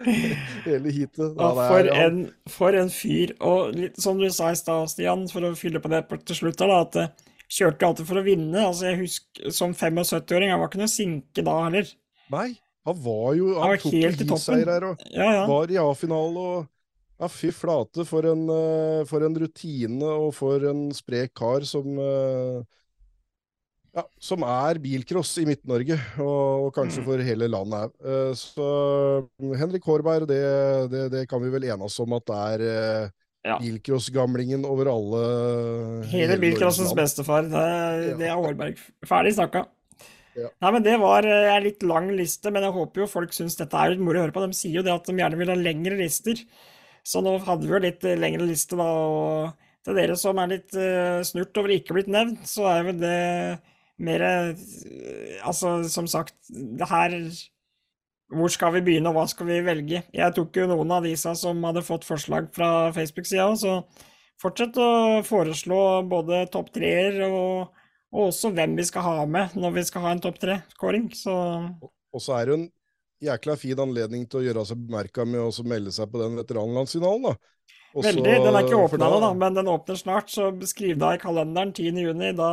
hele heatet. Ja, for, ja. en, for en fyr. Og litt som du sa i stad, Stian, for å fylle på det til slutt, da, at kjørte alltid for å vinne. Altså, jeg husker Som 75-åring, han var ikke noe sinke da heller. Nei, han var jo Han Han var tok helt i toppen. her og Ja, ja. var i A-finale og Ja, fy flate, for en, eh, for en rutine og for en sprek kar som eh, Ja, som er bilcross i Midt-Norge, og, og, kanskje mm. for hele landet òg. Uh, så Henrik Hårberg, det, det, det, kan vi vel enes om at det er uh, ja. bilcrossgamlingen over alle Hele bilcrossens bestefar. Det, det er Hårberg. Ferdig snakka. Ja. Nei, men Det var eh, en litt lang liste, men jeg håper jo folk syns dette er litt moro å høre på. De sier jo det at de gjerne vil ha lengre lister. Så nå hadde vi jo litt eh, lengre liste, da. Og til dere som er litt uh, snurt over ikke blitt nevnt, så er vel det mer Altså, som sagt, det her Hvor skal vi begynne, og hva skal vi velge? Jeg tok jo noen av disse som hadde fått forslag fra Facebook-sida, så fortsett å foreslå både topp treer og og også hvem vi skal ha med når vi skal ha en topp tre-kåring. Så... Og så er det en jækla fin anledning til å gjøre seg bemerka med å melde seg på den veteranlandsfinalen, da. Også, Veldig. Den er ikke åpna ennå, men den åpner snart, så skriv deg i kalenderen 10.6. Da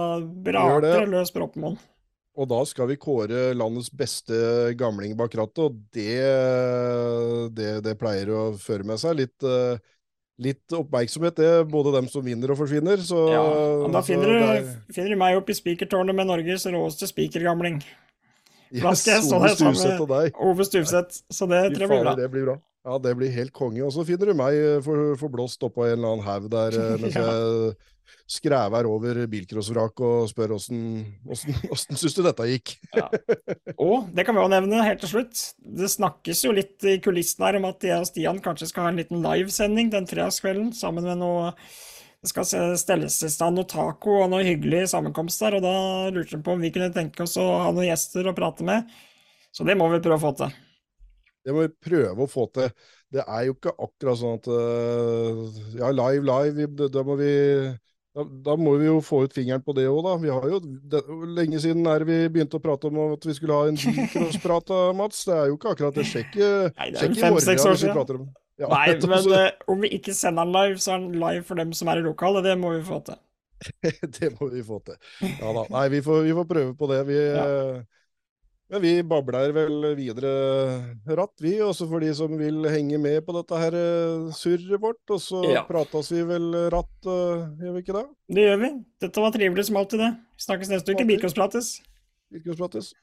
braker det løs Bråtmoen. Og da skal vi kåre landets beste gamling bak rattet, og det, det, det, pleier å føre med seg litt uh, litt oppmerksomhet, det. Både dem som vinner og forsvinner. Så, ja, og da finner, du, der... finner, du, meg opp i spikertårnet med Norges råeste spikergamling. Da skal jeg stå der sammen med Ove Stuvseth, så det tror jeg blir bra. Det blir bra. Ja, det blir helt konge. Og så finner du meg forblåst for oppå en eller annen haug der eh, mens ja. jeg skræver over bilcrossvrak og spør åssen syns du dette gikk? ja. Og det kan vi òg nevne helt til slutt. Det snakkes jo litt i kulissene her om at jeg og Stian kanskje skal ha en liten livesending den fredagskvelden sammen med noe det skal stelles i stand noe taco og noe hyggelig sammenkomst der, og da lurte vi på om vi kunne tenke oss å ha noen gjester å prate med. Så det må vi prøve å få til. Det må vi prøve å få til. Det er jo ikke akkurat sånn at uh, Ja, live, live, da må vi da, da, må vi jo få ut fingeren på det òg, da. Vi har jo, det, Lenge siden er vi begynte å prate om at vi skulle ha en bilcrossprat, Mats. Det er jo ikke akkurat det. Sjekk, i morgen er vi prater år siden. Ja. Nei, men uh, om vi ikke sender den live, så er den live for dem som er i lokalet. Det må vi få til. det må vi få til. Ja da. Nei, vi får, vi får prøve på det. Vi, ja. Eh, men vi babler vel videre ratt, vi. Også for de som vil henge med på dette her eh, surret vårt. Og så ja. prates vi vel ratt, uh, gjør vi ikke det? Det gjør vi. Dette var trivelig som alltid, det. Snakkes neste uke. Bilkåsprates. Bilkåsprates.